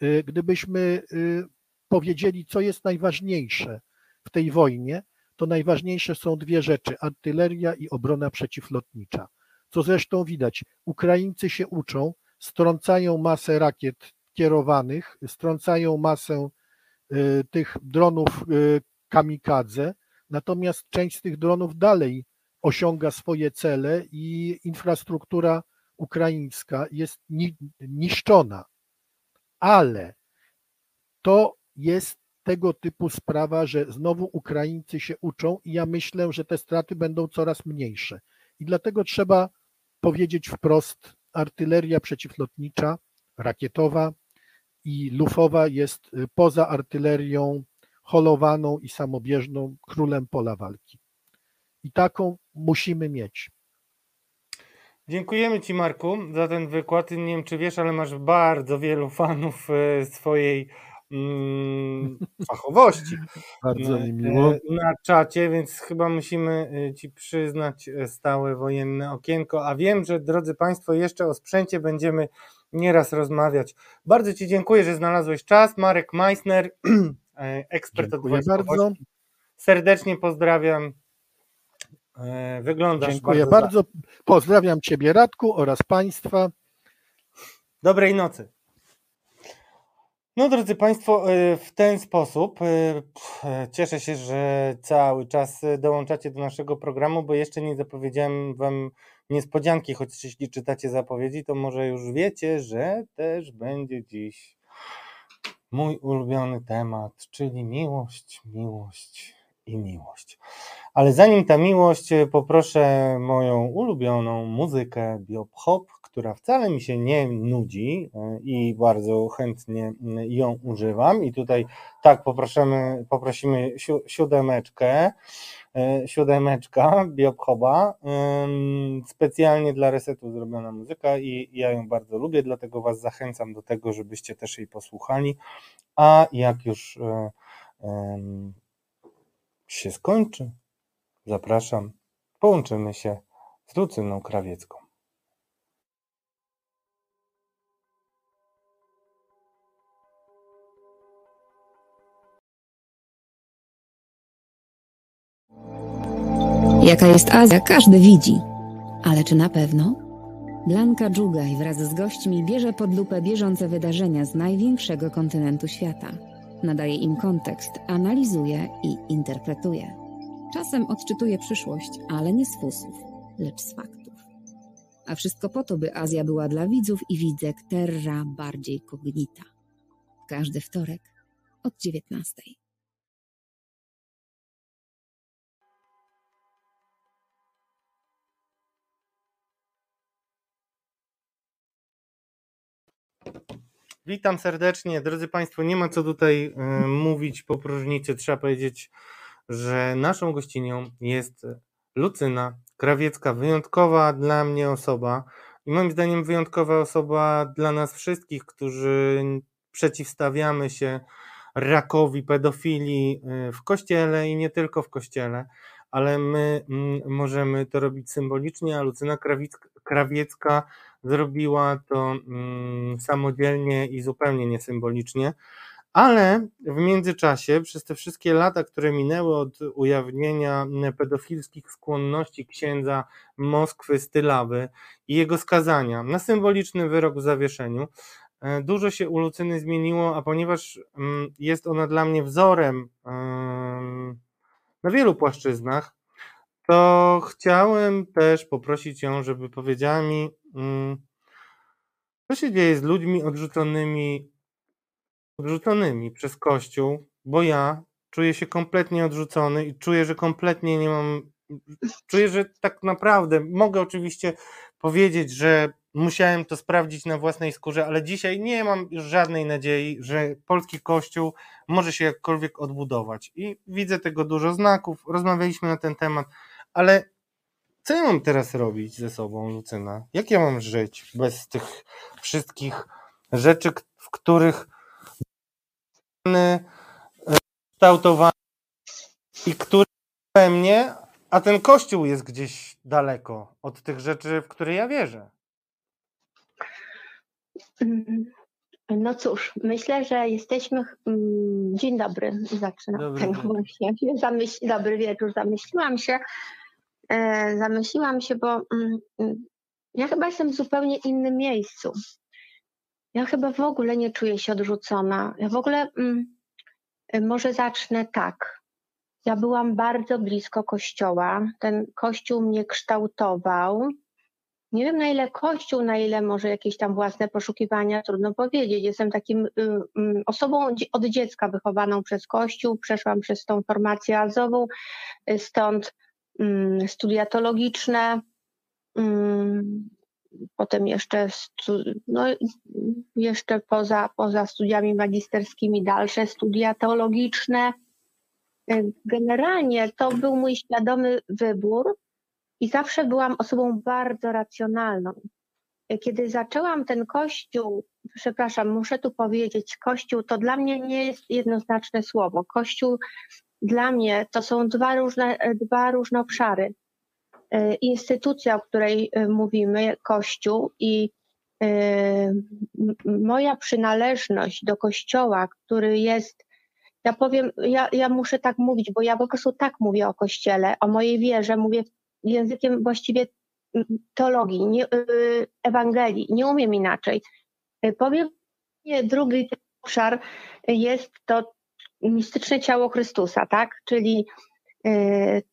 y, gdybyśmy y, powiedzieli, co jest najważniejsze w tej wojnie, to najważniejsze są dwie rzeczy: artyleria i obrona przeciwlotnicza. Co zresztą widać, Ukraińcy się uczą, strącają masę rakiet kierowanych, strącają masę y, tych dronów kamikadze, natomiast część z tych dronów dalej osiąga swoje cele i infrastruktura ukraińska jest niszczona. Ale to jest tego typu sprawa, że znowu Ukraińcy się uczą i ja myślę, że te straty będą coraz mniejsze. I dlatego trzeba powiedzieć wprost, artyleria przeciwlotnicza, rakietowa i lufowa jest y, poza artylerią holowaną i samobieżną królem pola walki. I taką musimy mieć. Dziękujemy Ci, Marku, za ten wykład. Nie wiem, czy wiesz, ale masz bardzo wielu fanów e, swojej mm, fachowości. Bardzo mi miło. E, na czacie, więc chyba musimy e, Ci przyznać stałe wojenne okienko. A wiem, że drodzy Państwo, jeszcze o sprzęcie będziemy nieraz rozmawiać. Bardzo Ci dziękuję, że znalazłeś czas. Marek Meissner, ekspert dziękuję od bardzo. Serdecznie pozdrawiam. E, wyglądasz Dziękuję bardzo. bardzo. Pozdrawiam Ciebie, Radku, oraz Państwa. Dobrej nocy. No, drodzy Państwo, e, w ten sposób e, cieszę się, że cały czas dołączacie do naszego programu, bo jeszcze nie zapowiedziałem Wam niespodzianki, choć jeśli czytacie zapowiedzi, to może już wiecie, że też będzie dziś mój ulubiony temat, czyli miłość, miłość i miłość. Ale zanim ta miłość, e, poproszę moją ulubioną muzykę Biop-Hop, która wcale mi się nie nudzi e, i bardzo chętnie ją używam. I tutaj tak poprosimy, poprosimy siódemeczkę, e, siódemeczka Biop-Hopa, specjalnie dla resetu zrobiona muzyka i ja ją bardzo lubię, dlatego Was zachęcam do tego, żebyście też jej posłuchali. A jak już się skończy, zapraszam, połączymy się z Lucyną Krawiecką. Jaka jest Azja, każdy widzi. Ale czy na pewno? Blanka Dżugaj wraz z gośćmi bierze pod lupę bieżące wydarzenia z największego kontynentu świata nadaje im kontekst, analizuje i interpretuje. Czasem odczytuje przyszłość, ale nie z fusów, lecz z faktów. A wszystko po to, by Azja była dla widzów i widzek terra bardziej kognita. Każdy wtorek od 19. Witam serdecznie. Drodzy Państwo, nie ma co tutaj y, mówić po próżnicy. Trzeba powiedzieć, że naszą gościnią jest Lucyna Krawiecka, wyjątkowa dla mnie osoba i moim zdaniem wyjątkowa osoba dla nas wszystkich, którzy przeciwstawiamy się rakowi pedofilii y, w kościele i nie tylko w kościele, ale my mm, możemy to robić symbolicznie, a Lucyna Krawiecka zrobiła to mm, samodzielnie i zupełnie niesymbolicznie. Ale w międzyczasie, przez te wszystkie lata, które minęły od ujawnienia pedofilskich skłonności księdza Moskwy Stylawy i jego skazania na symboliczny wyrok w zawieszeniu, e, dużo się u Lucyny zmieniło, a ponieważ mm, jest ona dla mnie wzorem na wielu płaszczyznach, to chciałem też poprosić ją, żeby powiedziała mi, mm, co się dzieje z ludźmi odrzuconymi, odrzuconymi przez Kościół, bo ja czuję się kompletnie odrzucony i czuję, że kompletnie nie mam. Czuję, że tak naprawdę mogę oczywiście powiedzieć, że musiałem to sprawdzić na własnej skórze, ale dzisiaj nie mam już żadnej nadziei, że polski kościół może się jakkolwiek odbudować. I widzę tego dużo znaków, rozmawialiśmy na ten temat, ale co ja mam teraz robić ze sobą, Lucyna? Jak ja mam żyć bez tych wszystkich rzeczy, w których kształtowany i które we mnie, a ten kościół jest gdzieś daleko od tych rzeczy, w które ja wierzę. Mm, No cóż, myślę, że jesteśmy. mm, Dzień dobry, zaczynam Dobry tego wieczór. właśnie. Zamyśl, dobry wieczór, zamyśliłam się. E, zamyśliłam się, bo mm, mm, ja chyba jestem w zupełnie innym miejscu. Ja chyba w ogóle nie czuję się odrzucona. Ja w ogóle mm, e, może zacznę tak. Ja byłam bardzo blisko kościoła. Ten kościół mnie kształtował. Nie wiem na ile kościół, na ile może jakieś tam własne poszukiwania, trudno powiedzieć. Jestem takim y, osobą od dziecka wychowaną przez kościół, przeszłam przez tą formację azową, y, stąd studia teologiczne, mm, potem jeszcze, no, jeszcze poza, poza studiami magisterskimi dalsze studia teologiczne. Y, Generalnie to był mój świadomy wybór, i zawsze byłam osobą bardzo racjonalną. Kiedy zaczęłam ten kościół, przepraszam, muszę tu powiedzieć, kościół to dla mnie nie jest jednoznaczne słowo. Kościół dla mnie to są dwa różne, dwa różne obszary. E, Instytucja, o której e, mówimy, kościół i m- moja przynależność do kościoła, który jest ja powiem, ja, ja muszę tak mówić, bo ja po prostu tak mówię o kościele, o mojej wierze, mówię językiem właściwie teologii, nie, y, Ewangelii, nie umiem inaczej. Y, Powiem, drugi obszar jest to mistyczne ciało Chrystusa, tak? Czyli y,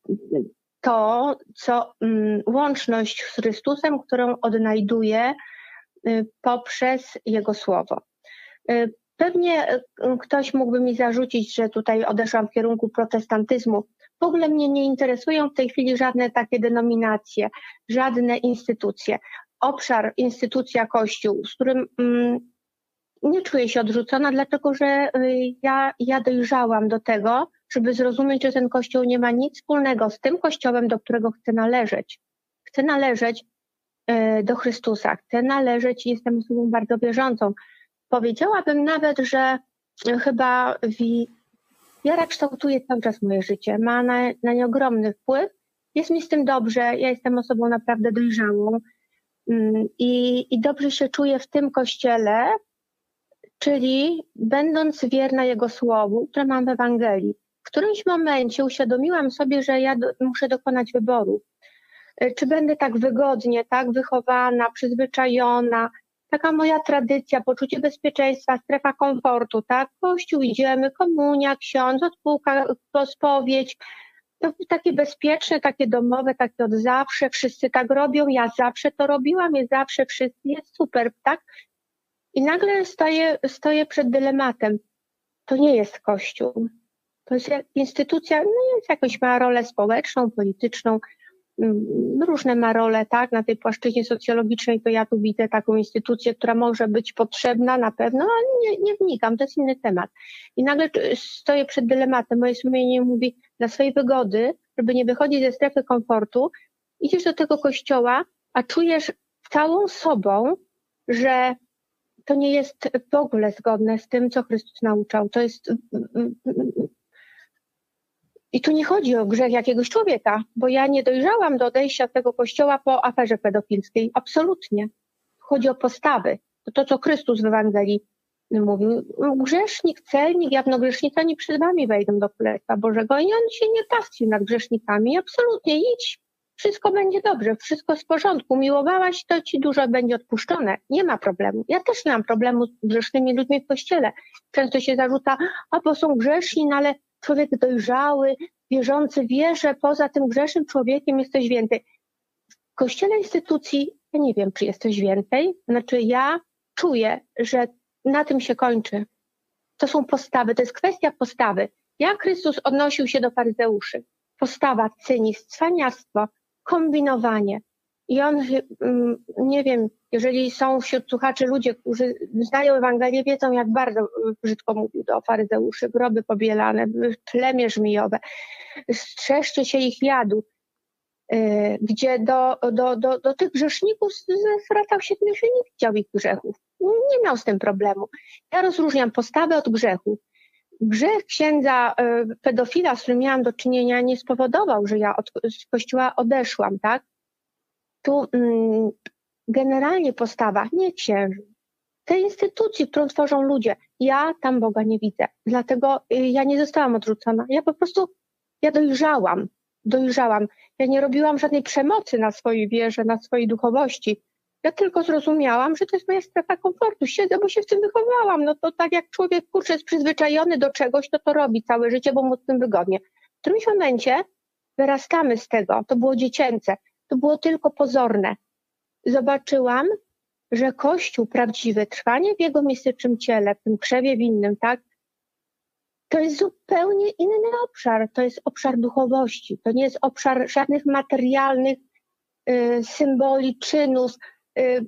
to, co mm, łączność z Chrystusem, którą odnajduję y, poprzez Jego Słowo. Y, Pewnie y, ktoś mógłby mi zarzucić, że tutaj odeszłam w kierunku protestantyzmu. W ogóle mnie nie interesują w tej chwili żadne takie denominacje, żadne instytucje. Obszar, instytucja Kościół, z którym mm, nie czuję się odrzucona, dlatego że y, ja, ja dojrzałam do tego, żeby zrozumieć, że ten Kościół nie ma nic wspólnego z tym Kościołem, do którego chcę należeć. Chcę należeć y, do Chrystusa, chcę należeć i jestem osobą bardzo wierzącą. Powiedziałabym nawet, że y, chyba wi- wiara kształtuje cały czas moje życie, ma na, na nie ogromny wpływ. Jest mi z tym dobrze, ja jestem osobą naprawdę dojrzałą mm, i, i dobrze się czuję w tym kościele, czyli będąc wierna Jego słowu, które mam w Ewangelii. W którymś momencie uświadomiłam sobie, że ja do, muszę dokonać wyboru. Y, Czy będę tak wygodnie, tak wychowana, przyzwyczajona, taka moja tradycja, poczucie bezpieczeństwa, strefa komfortu, tak? Kościół idziemy, komunia, ksiądz, odpółka, spowiedź. To takie bezpieczne, takie domowe, takie od zawsze, wszyscy tak robią, ja zawsze to robiłam, jest zawsze wszyscy, jest super, tak? I nagle stoję, stoję przed dylematem. To nie jest Kościół. To jest instytucja, no jest jakoś ma rolę społeczną, polityczną, mm, różne ma role, tak, na tej płaszczyźnie socjologicznej to ja tu widzę taką instytucję, która może być potrzebna na pewno, ale nie, nie wnikam, to jest inny temat. I nagle stoję przed dylematem, moje sumienie mówi, dla swojej wygody, żeby nie wychodzić ze strefy komfortu, idziesz do tego kościoła, a czujesz całą sobą, że to nie jest w ogóle zgodne z tym, co Chrystus nauczał. To jest. I tu nie chodzi o grzech jakiegoś człowieka, bo ja nie dojrzałam do odejścia tego kościoła po aferze pedofilskiej. Absolutnie. Chodzi o postawy. To, to co Chrystus w Ewangelii mówił. Grzesznik, celnik, jawnogrzesznica nie przed wami wejdą do Królestwa Bożego i on się nie pastwi nad grzesznikami. Absolutnie. Idź. Wszystko będzie dobrze, wszystko w porządku. Miłowałaś, to ci dużo będzie odpuszczone. Nie ma problemu. Ja też nie mam problemu z grzesznymi ludźmi w kościele. Często się zarzuca, a bo są grzeszni, no ale człowiek dojrzały, wierzący wie, że poza tym grzesznym człowiekiem jest coś więcej. W kościele instytucji, ja nie wiem, czy jest coś więcej. Znaczy ja czuję, że na tym się kończy. To są postawy, to jest kwestia postawy. Jak Chrystus odnosił się do faryzeuszy? Postawa, cynizm, cwaniactwo, kombinowanie. I on, mm, nie wiem, jeżeli są wśród słuchaczy ludzie, którzy znają Ewangelię, wiedzą, jak bardzo y, brzydko mówił do faryzeuszy, groby pobielane, plemię żmijowe, strzeżcie się ich jadu, y, gdzie do, do, do, do tych grzeszników zwracał się że nie widział ich grzechów. Nie miał z tym problemu. Ja rozróżniam postawę od grzechu. Grzech księdza y, pedofila, z którym miałam do czynienia, nie spowodował, że ja od z kościoła odeszłam, tak? Tu mm, generalnie postawa, nie księży, tej instytucji, którą tworzą ludzie. Ja tam Boga nie widzę. Dlatego y, ja nie zostałam odrzucona. Ja po prostu, ja dojrzałam, dojrzałam. Ja nie robiłam żadnej przemocy na swojej wierze, na swojej duchowości. Ja tylko zrozumiałam, że to jest moja strefa komfortu. Siedzę, bo się w tym wychowałam. No to tak jak człowiek, kurczę, jest przyzwyczajony do czegoś, to to robi całe życie, bo mu w tym wygodnie. W którymś momencie wyrastamy z tego. To było dziecięce. To było tylko pozorne. Zobaczyłam, że Kościół prawdziwy, trwanie w jego mistycznym ciele, w tym krzewie winnym, tak, to jest zupełnie inny obszar. To jest obszar duchowości. To nie jest obszar żadnych materialnych y, symboli, czynów, y,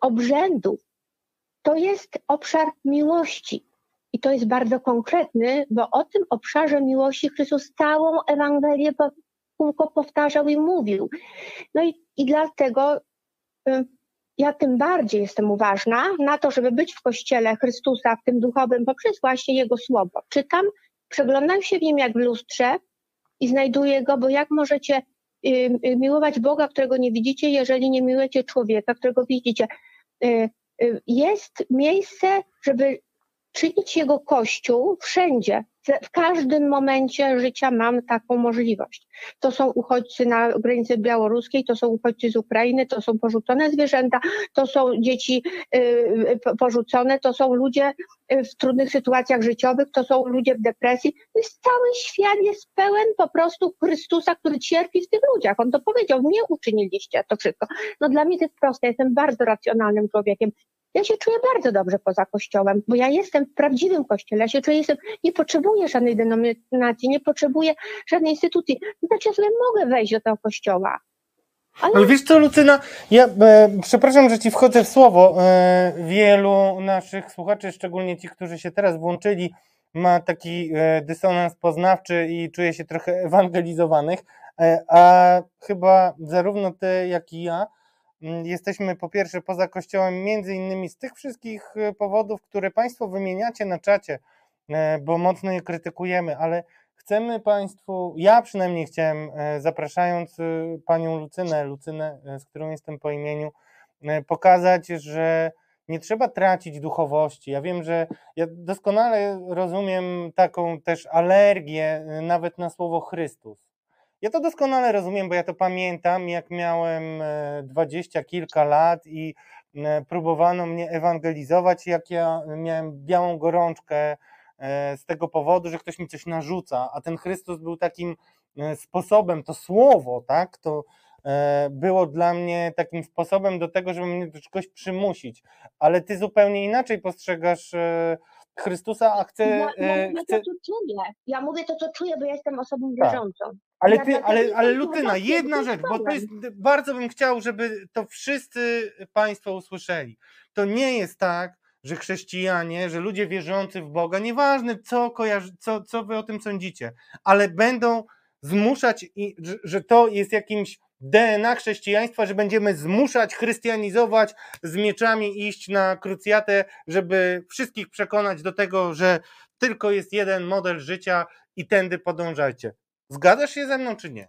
obrzędów. To jest obszar miłości. I to jest bardzo konkretny, bo o tym obszarze miłości Chrystus całą Ewangelię kółko powtarzał i mówił. No i, i dlatego y, ja tym bardziej jestem uważna na to, żeby być w Kościele Chrystusa, w tym duchowym, poprzez właśnie Jego Słowo. Czytam, przeglądam się w nim jak w lustrze i znajduję Go, bo jak możecie miłować Boga, którego nie widzicie, jeżeli nie miłujecie człowieka, którego widzicie. Jest miejsce, żeby czynić Jego Kościół wszędzie, w każdym momencie życia mam taką możliwość. To są uchodźcy na granicy białoruskiej, to są uchodźcy z Ukrainy, to są porzucone zwierzęta, to są dzieci y, y, porzucone, to są ludzie y, w trudnych sytuacjach życiowych, to są ludzie w depresji. Cały świat jest pełen po prostu Chrystusa, który cierpi w tych ludziach. On to powiedział, nie uczyniliście to wszystko. No dla mnie to jest proste, jestem bardzo racjonalnym człowiekiem. Ja się czuję bardzo dobrze poza kościołem, bo ja jestem w prawdziwym kościele. Ja się czuję, jestem, nie potrzebuję żadnej denominacji, nie potrzebuję żadnej instytucji. Znaczy, ja sobie mogę wejść do tego kościoła. Ale... Ale wiesz co, Lucyna, ja e, przepraszam, że ci wchodzę w słowo. E, wielu naszych słuchaczy, szczególnie ci, którzy się teraz włączyli, ma taki e, dysonans poznawczy i czuje się trochę ewangelizowanych, e, a chyba zarówno ty, jak i ja jesteśmy po pierwsze poza Kościołem, między innymi z tych wszystkich e, powodów, które Państwo wymieniacie na czacie, e, bo mocno je krytykujemy, ale chcemy Państwu, ja przynajmniej chciałem, e, zapraszając Panią Lucynę, Lucynę, z którą jestem po imieniu, pokazać, że nie trzeba tracić duchowości. Ja wiem, że ja doskonale rozumiem taką też alergię nawet na słowo Chrystus. Ja to doskonale rozumiem, bo ja to pamiętam, jak miałem e, dwadzieścia kilka lat i e, próbowano mnie ewangelizować, jak ja miałem białą gorączkę e, z tego powodu, że ktoś mi coś narzuca, a ten Chrystus był takim sposobem, to słowo, tak, to było dla mnie takim sposobem do tego, żeby mnie do czegoś przymusić, ale ty zupełnie inaczej postrzegasz Chrystusa, a chcę... Ja, ja mówię chcę... to, co czuję. Ja mówię to, co czuję, bo ja jestem osobą tak. Ale, ty, ale, ale Lutyna, jedna rzecz, bo to jest, bardzo bym chciał, żeby to wszyscy Państwo usłyszeli. To nie jest tak, że chrześcijanie, że ludzie wierzący w Boga, nieważne co, kojarzy, co, co wy o tym sądzicie, ale będą zmuszać, że to jest jakimś DNA chrześcijaństwa, że będziemy zmuszać, chrystianizować, z mieczami iść na krucjatę, żeby wszystkich przekonać do tego, że tylko jest jeden model życia i tędy podążajcie. Zgadzasz się ze mną, czy nie?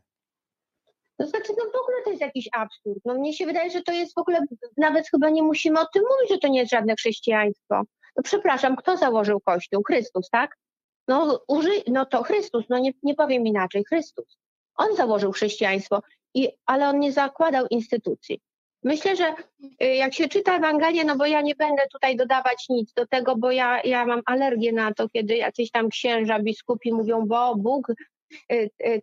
To znaczy, no w ogóle to jest jakiś absurd. No mnie się wydaje, że to jest w ogóle, nawet chyba nie musimy o tym mówić, że to nie jest żadne chrześcijaństwo. No przepraszam, kto założył Kościół? Chrystus, tak? No, uży, no to Chrystus, no nie, nie powiem inaczej, Chrystus. On założył chrześcijaństwo, i, ale on nie zakładał instytucji. Myślę, że y, jak się czyta Ewangelię, no bo ja nie będę tutaj dodawać nic do tego, bo ja, ja mam alergię na to, kiedy jacyś tam księża, biskupi mówią, bo Bóg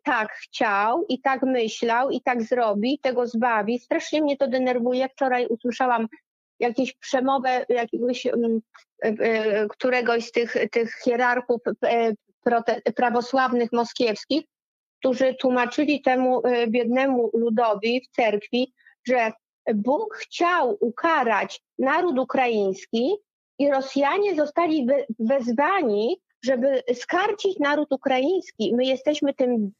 tak chciał i tak myślał i tak zrobi, tego zbawi. Strasznie mnie to denerwuje. Wczoraj usłyszałam jakieś przemowę jakiegoś mm, y, któregoś z tych, tych hierarchów prawosławnych moskiewskich, którzy tłumaczyli temu biednemu ludowi w cerkwi, że Bóg chciał ukarać naród ukraiński i Rosjanie zostali we- wezwani, żeby skarcić naród ukraiński. My jesteśmy tym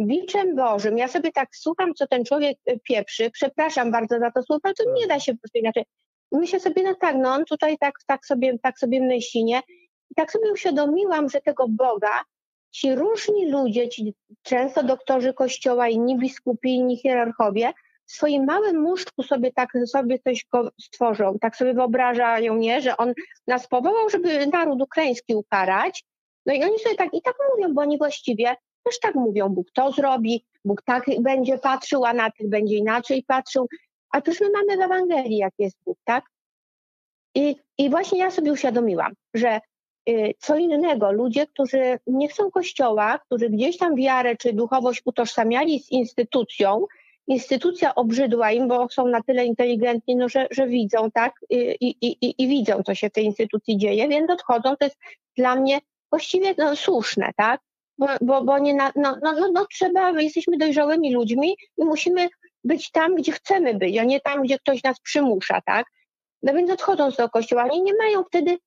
biczem Bożym. Ja sobie tak słucham, co ten człowiek y, pieprzy. Przepraszam bardzo za to słowo, ale to nie da się po prostu inaczej. Myślę sobie, no tak, no on tutaj tak, tak, sobie, tak sobie myśli, nie? I tak sobie uświadomiłam, że tego Boga ci różni ludzie, ci często doktorzy kościoła, inni biskupi, inni hierarchowie, w swoim małym muszczku sobie tak sobie coś go stworzą, tak sobie wyobrażają, nie, że on nas powołał, żeby naród ukraiński ukarać. No i oni sobie tak i tak mówią, bo oni właściwie też tak mówią, Bóg to zrobi, Bóg tak będzie patrzył, a na tych będzie inaczej patrzył. A przecież my mamy w Ewangelii, jak jest Bóg, tak? I, I właśnie ja sobie uświadomiła, że y, co innego ludzie, którzy nie chcą kościoła, którzy gdzieś tam wiarę czy duchowość utożsamiali z instytucją, instytucja obrzydła im, bo są na tyle inteligentni, no, że, że widzą, tak, I, i, i, i widzą, co się w tej instytucji dzieje, więc odchodzą. To jest dla mnie właściwie no, słuszne, tak? Bo, bo, bo nie na, no, no, no, no trzeba, my jesteśmy dojrzałymi ludźmi i musimy być tam, gdzie chcemy być, a nie tam, gdzie ktoś nas przymusza, tak? No więc odchodzą z tego kościoła. Oni nie mają wtedy,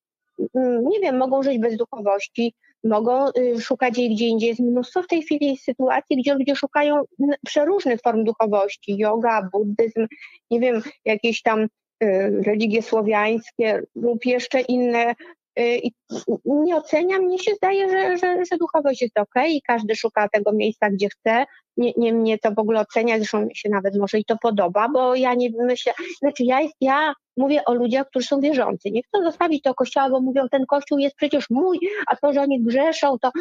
mm, nie wiem, mogą żyć bez duchowości, mogą y, szukać jej gdzie indziej. Jest mnóstwo w tej chwili sytuacji, gdzie ludzie szukają przeróżnych form duchowości, yoga, buddyzm, nie wiem, jakieś tam y, religie słowiańskie lub jeszcze inne. Y, I nie oceniam, mnie się zdaje, że, że, że duchowość jest ok i każdy szuka tego miejsca, gdzie chce. Nie, nie mnie to w ogóle ocenia, zresztą mi się nawet może i to podoba, bo ja nie myślę, znaczy ja, jest, ja mówię o ludziach, którzy są wierzący. Nie chcą zostawić tego kościoła, bo mówią, ten kościół jest przecież mój, a to, że oni grzeszą, to,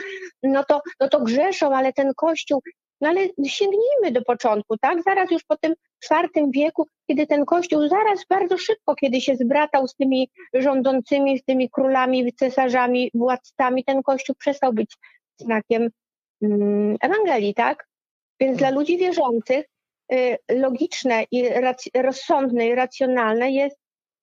no to, no to grzeszą, ale ten kościół, no ale sięgnijmy do początku, tak? Zaraz już po tym czwartym wieku, kiedy ten kościół zaraz bardzo szybko, kiedy się zbratał z tymi rządzącymi, z tymi królami, cesarzami, władcami, ten kościół przestał być znakiem mm, Ewangelii, tak? Więc dla ludzi wierzących y, logiczne i rac- rozsądne i racjonalne jest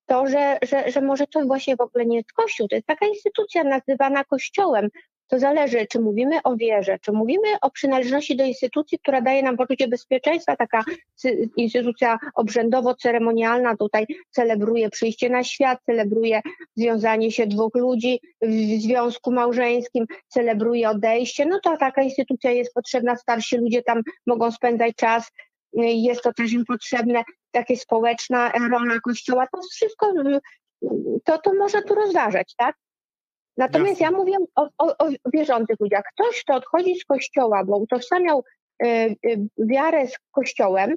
to, że, że, że może to właśnie w ogóle nie jest Kościół, to jest taka instytucja nazywana Kościołem. To zależy, czy mówimy o wierze, czy mówimy o przynależności do instytucji, która daje nam poczucie bezpieczeństwa, taka instytucja obrzędowo-ceremonialna tutaj celebruje przyjście na świat, celebruje związanie się dwóch ludzi w związku małżeńskim, celebruje odejście, no to taka instytucja jest potrzebna, starsi ludzie tam mogą spędzać czas, jest to też im potrzebne, takie społeczna rola kościoła, to wszystko, to, to można tu rozważać, tak? Natomiast Jasne. ja mówię o, o, o wierzących ludziach. Ktoś, kto odchodzi z kościoła, bo utożsamiał y, y, wiarę z kościołem,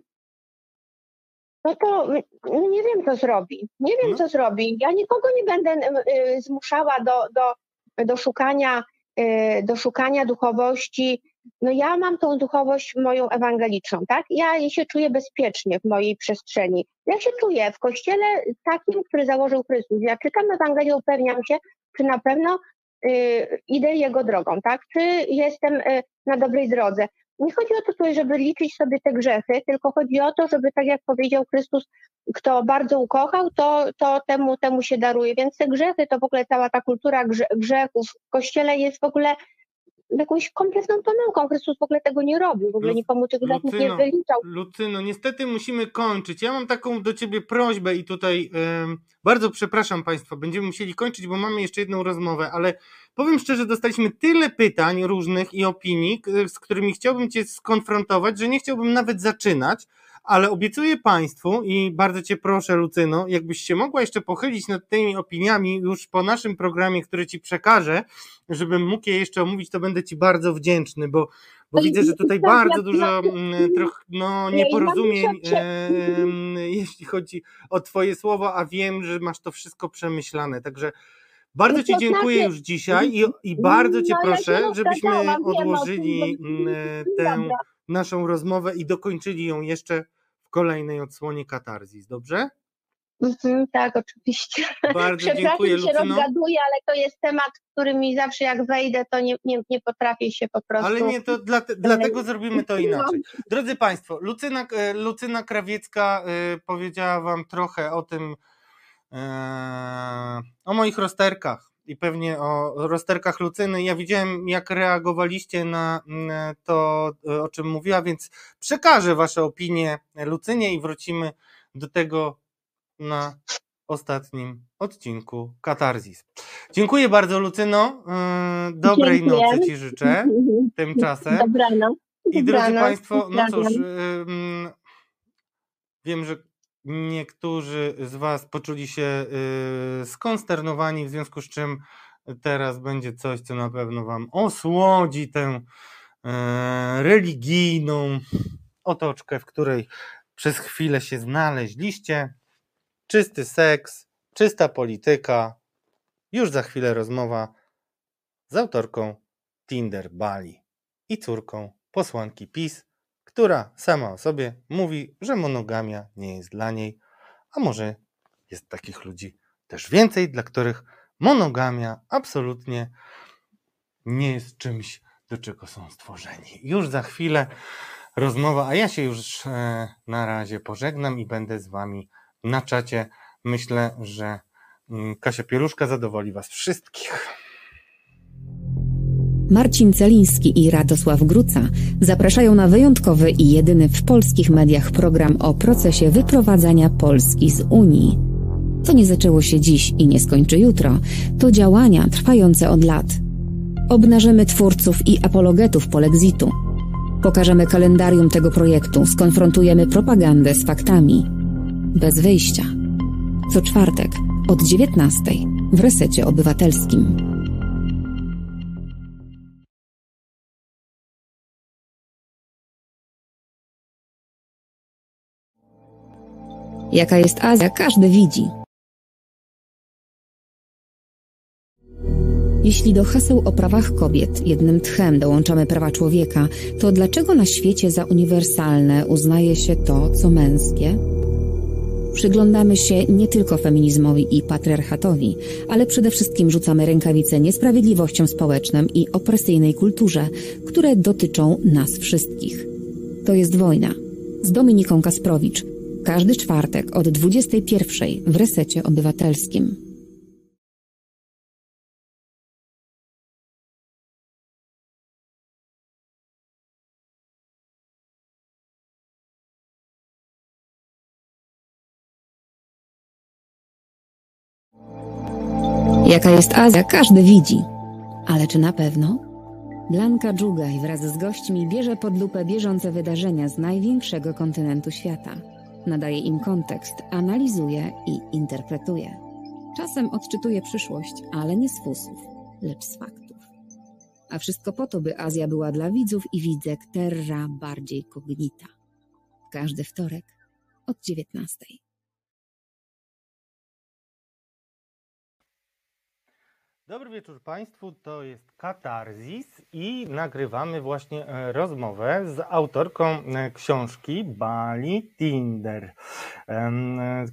no to y, nie wiem, co zrobi. Nie wiem, No. co zrobi. Ja nikogo nie będę y, zmuszała do, do, do, szukania, y, do szukania duchowości. No ja mam tą duchowość moją ewangeliczną, tak? Ja się czuję bezpiecznie w mojej przestrzeni. Ja się czuję w kościele takim, który założył Chrystus. Ja czytam Ewangelię, upewniam się, czy na pewno y, idę jego drogą, tak? Czy jestem y, na dobrej drodze. Nie chodzi o to tutaj, żeby liczyć sobie te grzechy, tylko chodzi o to, żeby, tak jak powiedział Chrystus, kto bardzo ukochał, to, to temu, temu się daruje. Więc te grzechy, to w ogóle cała ta kultura grze, grzechów w Kościele jest w ogóle jakąś kompletną pomyłką. Chrystus w ogóle tego nie robił, w ogóle Lu- nikomu tych grzechów nie wyliczał. Lucyno, niestety musimy kończyć. Ja mam taką do ciebie prośbę i tutaj bardzo przepraszam Państwa, będziemy musieli kończyć, bo mamy jeszcze jedną rozmowę, ale powiem szczerze, dostaliśmy tyle pytań różnych i opinii, z którymi chciałbym Cię skonfrontować, że nie chciałbym nawet zaczynać, ale obiecuję Państwu i bardzo Cię proszę, Lucyno, jakbyś się mogła jeszcze pochylić nad tymi opiniami już po naszym programie, który Ci przekażę, żebym mógł je jeszcze omówić, to będę Ci bardzo wdzięczny, bo, bo widzę, że tutaj bardzo dużo mm, troch, no, nieporozumień, em, jeśli chodzi o Twoje słowo, a wiem, że masz to wszystko przemyślane. Także bardzo No Ci dziękuję znaczy- już dzisiaj i, i bardzo Cię No, proszę, żebyśmy odłożyli mm, tę. Naszą rozmowę i dokończyli ją jeszcze w kolejnej odsłonie Katarzis, dobrze? Mhm, tak, oczywiście. Bardzo Przepraszam, dziękuję, się Lucyno. rozgaduję, ale to jest temat, który mi zawsze jak wejdę, to nie, nie, nie potrafię się po prostu... Ale nie, to dla, dlatego zrobimy to inaczej. Drodzy Państwo, Lucyna, e, Lucyna Krawiecka e, powiedziała Wam trochę o tym, e, o moich rozterkach i pewnie o rozterkach Lucyny. Ja widziałem, jak reagowaliście na mm, to, o czym mówiła, więc przekażę Wasze opinie Lucynie i wrócimy do tego na ostatnim odcinku Katarzis. Dziękuję bardzo, Lucyno. Yy, Dobrej Dziękuję. nocy Ci życzę tymczasem. Dobranoc. I drodzy Dobranoc. Państwo, no cóż, wiem, że niektórzy z Was poczuli się y, skonsternowani, w związku z czym teraz będzie coś, co na pewno Wam osłodzi tę e, religijną otoczkę, w której przez chwilę się znaleźliście. Czysty seks, czysta polityka. Już za chwilę rozmowa z autorką Tinder Bali i córką posłanki PiS, która sama o sobie mówi, że monogamia nie jest dla niej, a może jest takich ludzi też więcej, dla których monogamia absolutnie nie jest czymś, do czego są stworzeni. Już za chwilę rozmowa, a ja się już e, na razie pożegnam i będę z Wami na czacie. Myślę, że mm, Kasia Pieluszka zadowoli Was wszystkich. Marcin Celiński i Radosław Gruca zapraszają na wyjątkowy i jedyny w polskich mediach program o procesie wyprowadzania Polski z Unii. To nie zaczęło się dziś i nie skończy jutro, to działania trwające od lat. Obnażymy twórców i apologetów polexitu. Pokażemy kalendarium tego projektu, skonfrontujemy propagandę z faktami. Bez wyjścia. Co czwartek od 19 w resecie obywatelskim. Jaka jest Azja, każdy widzi. Jeśli do haseł o prawach kobiet jednym tchem dołączamy prawa człowieka, to dlaczego na świecie za uniwersalne uznaje się to, co męskie? Przyglądamy się nie tylko feminizmowi i patriarchatowi, ale przede wszystkim rzucamy rękawice niesprawiedliwościom społecznym i opresyjnej kulturze, które dotyczą nas wszystkich. To jest wojna. Z Dominiką Kasprowicz. Każdy czwartek od 21 w resecie obywatelskim. Jaka jest Azja, każdy widzi. Ale czy na pewno? Blanka Dżugaj wraz z gośćmi bierze pod lupę bieżące wydarzenia z największego kontynentu świata. Nadaje im kontekst, analizuje i interpretuje. Czasem odczytuje przyszłość, ale nie z fusów, lecz z faktów. A wszystko po to, by Azja była dla widzów i widzek terra bardziej cognita. Każdy wtorek od 19. Dobry wieczór Państwu, to jest Katarzis i nagrywamy właśnie e, rozmowę z autorką e, książki Bali Tinder. E,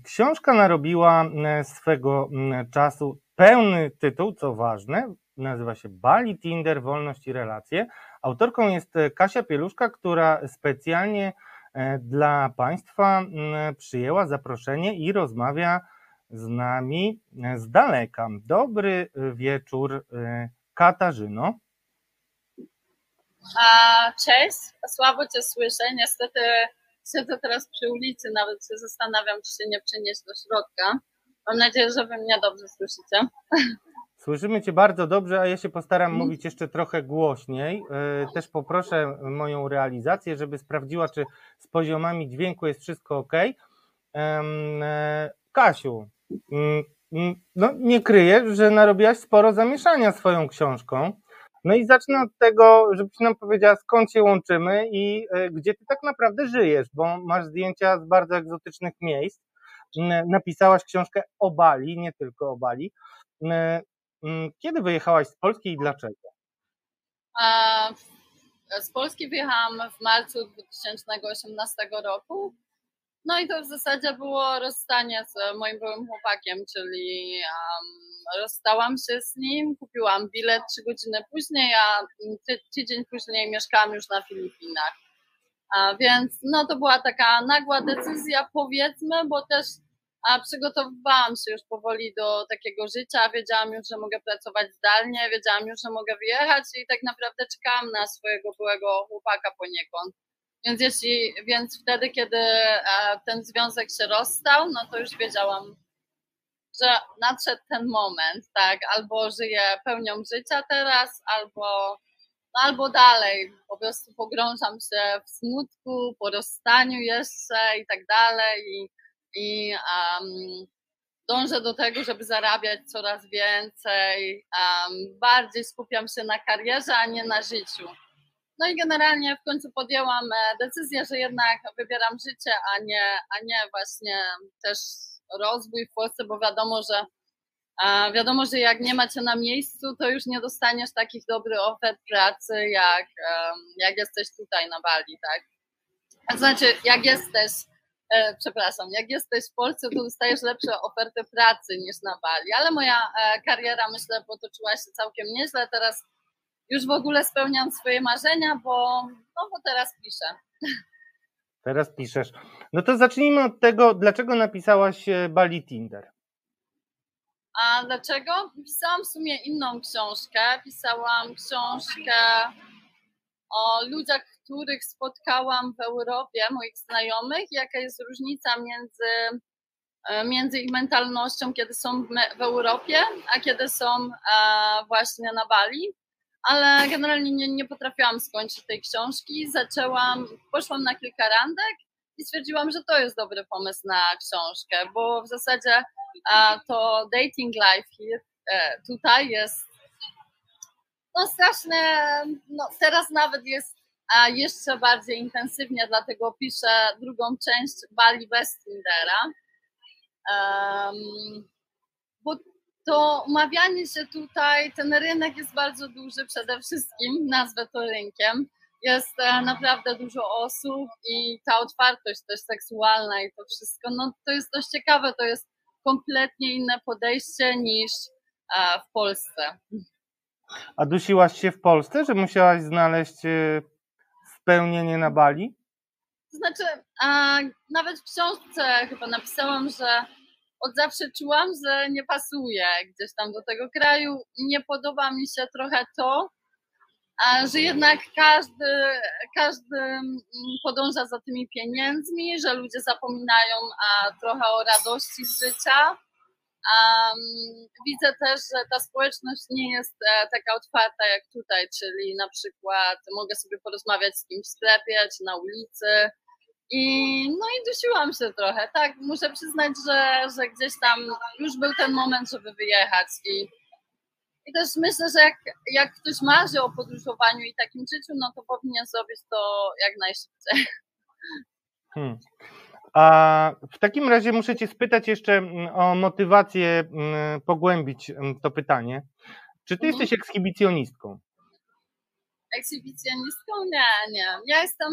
Książka narobiła swego czasu pełny tytuł, co ważne, nazywa się Bali Tinder, Wolność i Relacje. Autorką jest Kasia Pieluszka, która specjalnie dla Państwa przyjęła zaproszenie i rozmawia z nami z daleka. Dobry wieczór, y, Katarzyno. A, cześć, słabo Cię słyszę. Niestety siedzę teraz przy ulicy, nawet się zastanawiam, czy się nie przenieść do środka. Mam nadzieję, że Wy mnie dobrze słyszycie. Słyszymy Cię bardzo dobrze, a ja się postaram mówić jeszcze trochę głośniej. Y, Też poproszę moją realizację, żeby sprawdziła, czy z poziomami dźwięku jest wszystko ok. E, Kasiu, no nie kryję, że narobiłaś sporo zamieszania swoją książką. No i zacznę od tego, żebyś nam powiedziała, skąd się łączymy i e, gdzie ty tak naprawdę żyjesz, bo masz zdjęcia z bardzo egzotycznych miejsc. Mm, Napisałaś książkę o Bali, nie tylko o Bali. Mm, mm, Kiedy wyjechałaś z Polski i dlaczego? Z Polski wyjechałam w marcu 2018 roku. No i to w zasadzie było rozstanie z moim byłym chłopakiem, czyli um, rozstałam się z nim, kupiłam bilet trzy godziny później, a ty, tydzień później mieszkałam już na Filipinach. A więc no to była taka nagła decyzja, powiedzmy, bo też a przygotowywałam się już powoli do takiego życia, wiedziałam już, że mogę pracować zdalnie, wiedziałam już, że mogę wyjechać i tak naprawdę czekałam na swojego byłego chłopaka poniekąd. Więc jeśli, więc wtedy, kiedy e, ten związek się rozstał, no to już wiedziałam, że nadszedł ten moment, tak, albo żyję pełnią życia teraz, albo, no albo dalej, po prostu pogrążam się w smutku, po rozstaniu jeszcze i tak dalej. I, i um, dążę do tego, żeby zarabiać coraz więcej, um, bardziej skupiam się na karierze, a nie na życiu. No i generalnie w końcu podjęłam e, decyzję, że jednak wybieram życie, a nie, a nie właśnie też rozwój w Polsce, bo wiadomo, że wiadomo, że jak nie macie na miejscu, to już nie dostaniesz takich dobrych ofert pracy, jak, jak jesteś tutaj na Bali, tak? Znaczy, jak jesteś, e, przepraszam, jak jesteś w Polsce, to dostajesz lepsze oferty pracy niż na Bali, ale moja e, kariera, myślę, potoczyła się całkiem nieźle. Teraz już w ogóle spełniam swoje marzenia, bo, no, bo teraz piszę. Teraz piszesz. No to zacznijmy od tego, dlaczego napisałaś e, Bali Tinder. A dlaczego? Pisałam w sumie inną książkę. Pisałam książkę o ludziach, których spotkałam w Europie, moich znajomych, jaka jest różnica między, e, między ich mentalnością, kiedy są w Europie, a kiedy są e, właśnie na Bali ale generalnie nie, nie potrafiłam skończyć tej książki. Zaczęłam, poszłam na kilka randek i stwierdziłam, że to jest dobry pomysł na książkę, bo w zasadzie to dating life here, e, tutaj jest no strasznie, no teraz nawet jest a jeszcze bardziej intensywnie, dlatego piszę drugą część Bali bez Tindera. Um, bo to umawianie się tutaj, ten rynek jest bardzo duży przede wszystkim, nazwę to rynkiem. Jest e, naprawdę dużo osób i ta otwartość też seksualna i to wszystko, no to jest dość ciekawe, to jest kompletnie inne podejście niż e, w Polsce. A dusiłaś się w Polsce, że musiałaś znaleźć e, spełnienie na Bali? To znaczy, a nawet w książce chyba napisałam, że od zawsze czułam, że nie pasuje gdzieś tam do tego kraju. Nie podoba mi się trochę to, że jednak każdy, każdy mm, podąża za tymi pieniędzmi, że ludzie zapominają trochę o radości z życia. Um, widzę też, że ta społeczność nie jest e, taka otwarta jak tutaj, czyli na przykład mogę sobie porozmawiać z kimś w sklepie czy na ulicy, i no i dusiłam się trochę, tak. Muszę przyznać, że, że gdzieś tam już był ten moment, żeby wyjechać. I, i też myślę, że jak, jak ktoś marzy o podróżowaniu i takim życiu, no to powinien zrobić to jak najszybciej. Hmm. A w takim razie muszę Cię spytać jeszcze mm, o motywację, mm, pogłębić mm, to pytanie. Czy Ty mhm. jesteś ekshibicjonistką? Ekshibicjonistką? Nie, nie. Ja jestem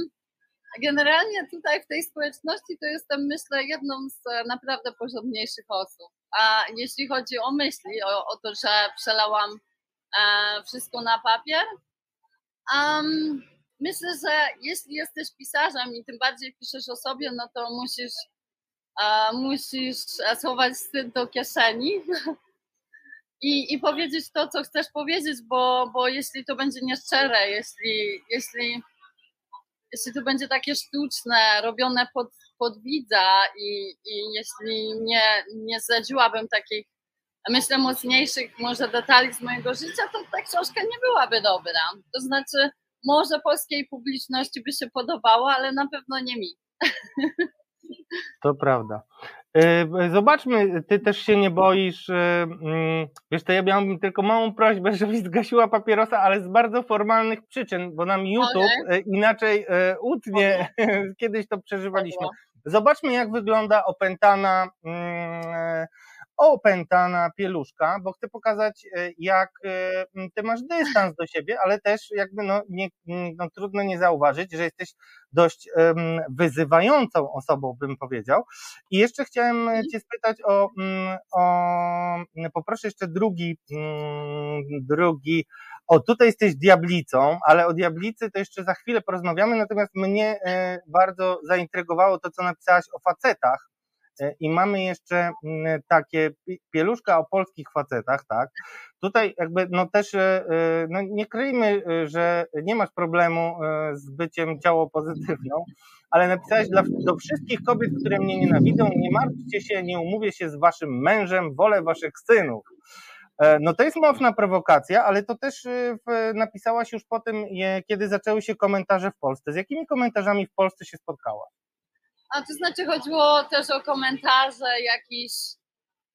generalnie tutaj w tej społeczności to jestem, myślę, jedną z e, naprawdę porządniejszych osób. A jeśli chodzi o myśli, o, o to, że przelałam e, wszystko na papier, um, myślę, że jeśli jesteś pisarzem i tym bardziej piszesz o sobie, no to musisz, e, musisz schować wstyd do kieszeni i, i powiedzieć to, co chcesz powiedzieć, bo, bo jeśli to będzie nieszczere, jeśli, jeśli jeśli to będzie takie sztuczne, robione pod, pod widza i, i jeśli nie, nie zdradziłabym takich, myślę, mocniejszych może detali z mojego życia, to ta książka nie byłaby dobra. To znaczy, może polskiej publiczności by się podobała, ale na pewno nie mi. To prawda. E, zobaczmy, ty też się nie boisz. E, mm, wiesz, to ja miałbym tylko małą prośbę, żebyś zgasiła papierosa, ale z bardzo formalnych przyczyn, bo nam YouTube okay. inaczej e, utnie. Okay. Kiedyś to przeżywaliśmy. Zobaczmy, jak wygląda opętana mm, opętana pieluszka, bo chcę pokazać, e, jak e, ty masz dystans do siebie, ale też jakby no, nie, no trudno nie zauważyć, że jesteś dość wyzywającą osobą, bym powiedział. I jeszcze chciałem mhm. cię spytać o, o poproszę jeszcze drugi, drugi o, tutaj jesteś diablicą, ale o diablicy to jeszcze za chwilę porozmawiamy, natomiast mnie e, bardzo zaintrygowało to, co napisałaś o facetach, E, I mamy jeszcze mm, takie pi- pieluszka o polskich facetach, tak? Tutaj jakby no też e, e, no nie kryjmy, e, że nie masz problemu e, z byciem ciało pozytywną, ale napisałeś dla, do wszystkich kobiet, które mnie nienawidzą, nie martwcie się, nie umówię się z waszym mężem, wolę waszych synów. E, No to jest mocna prowokacja, ale to też e, napisałaś już po tym, kiedy zaczęły się komentarze w Polsce. Z jakimi komentarzami w Polsce się spotkałaś? A to znaczy chodziło też o komentarze, jakieś,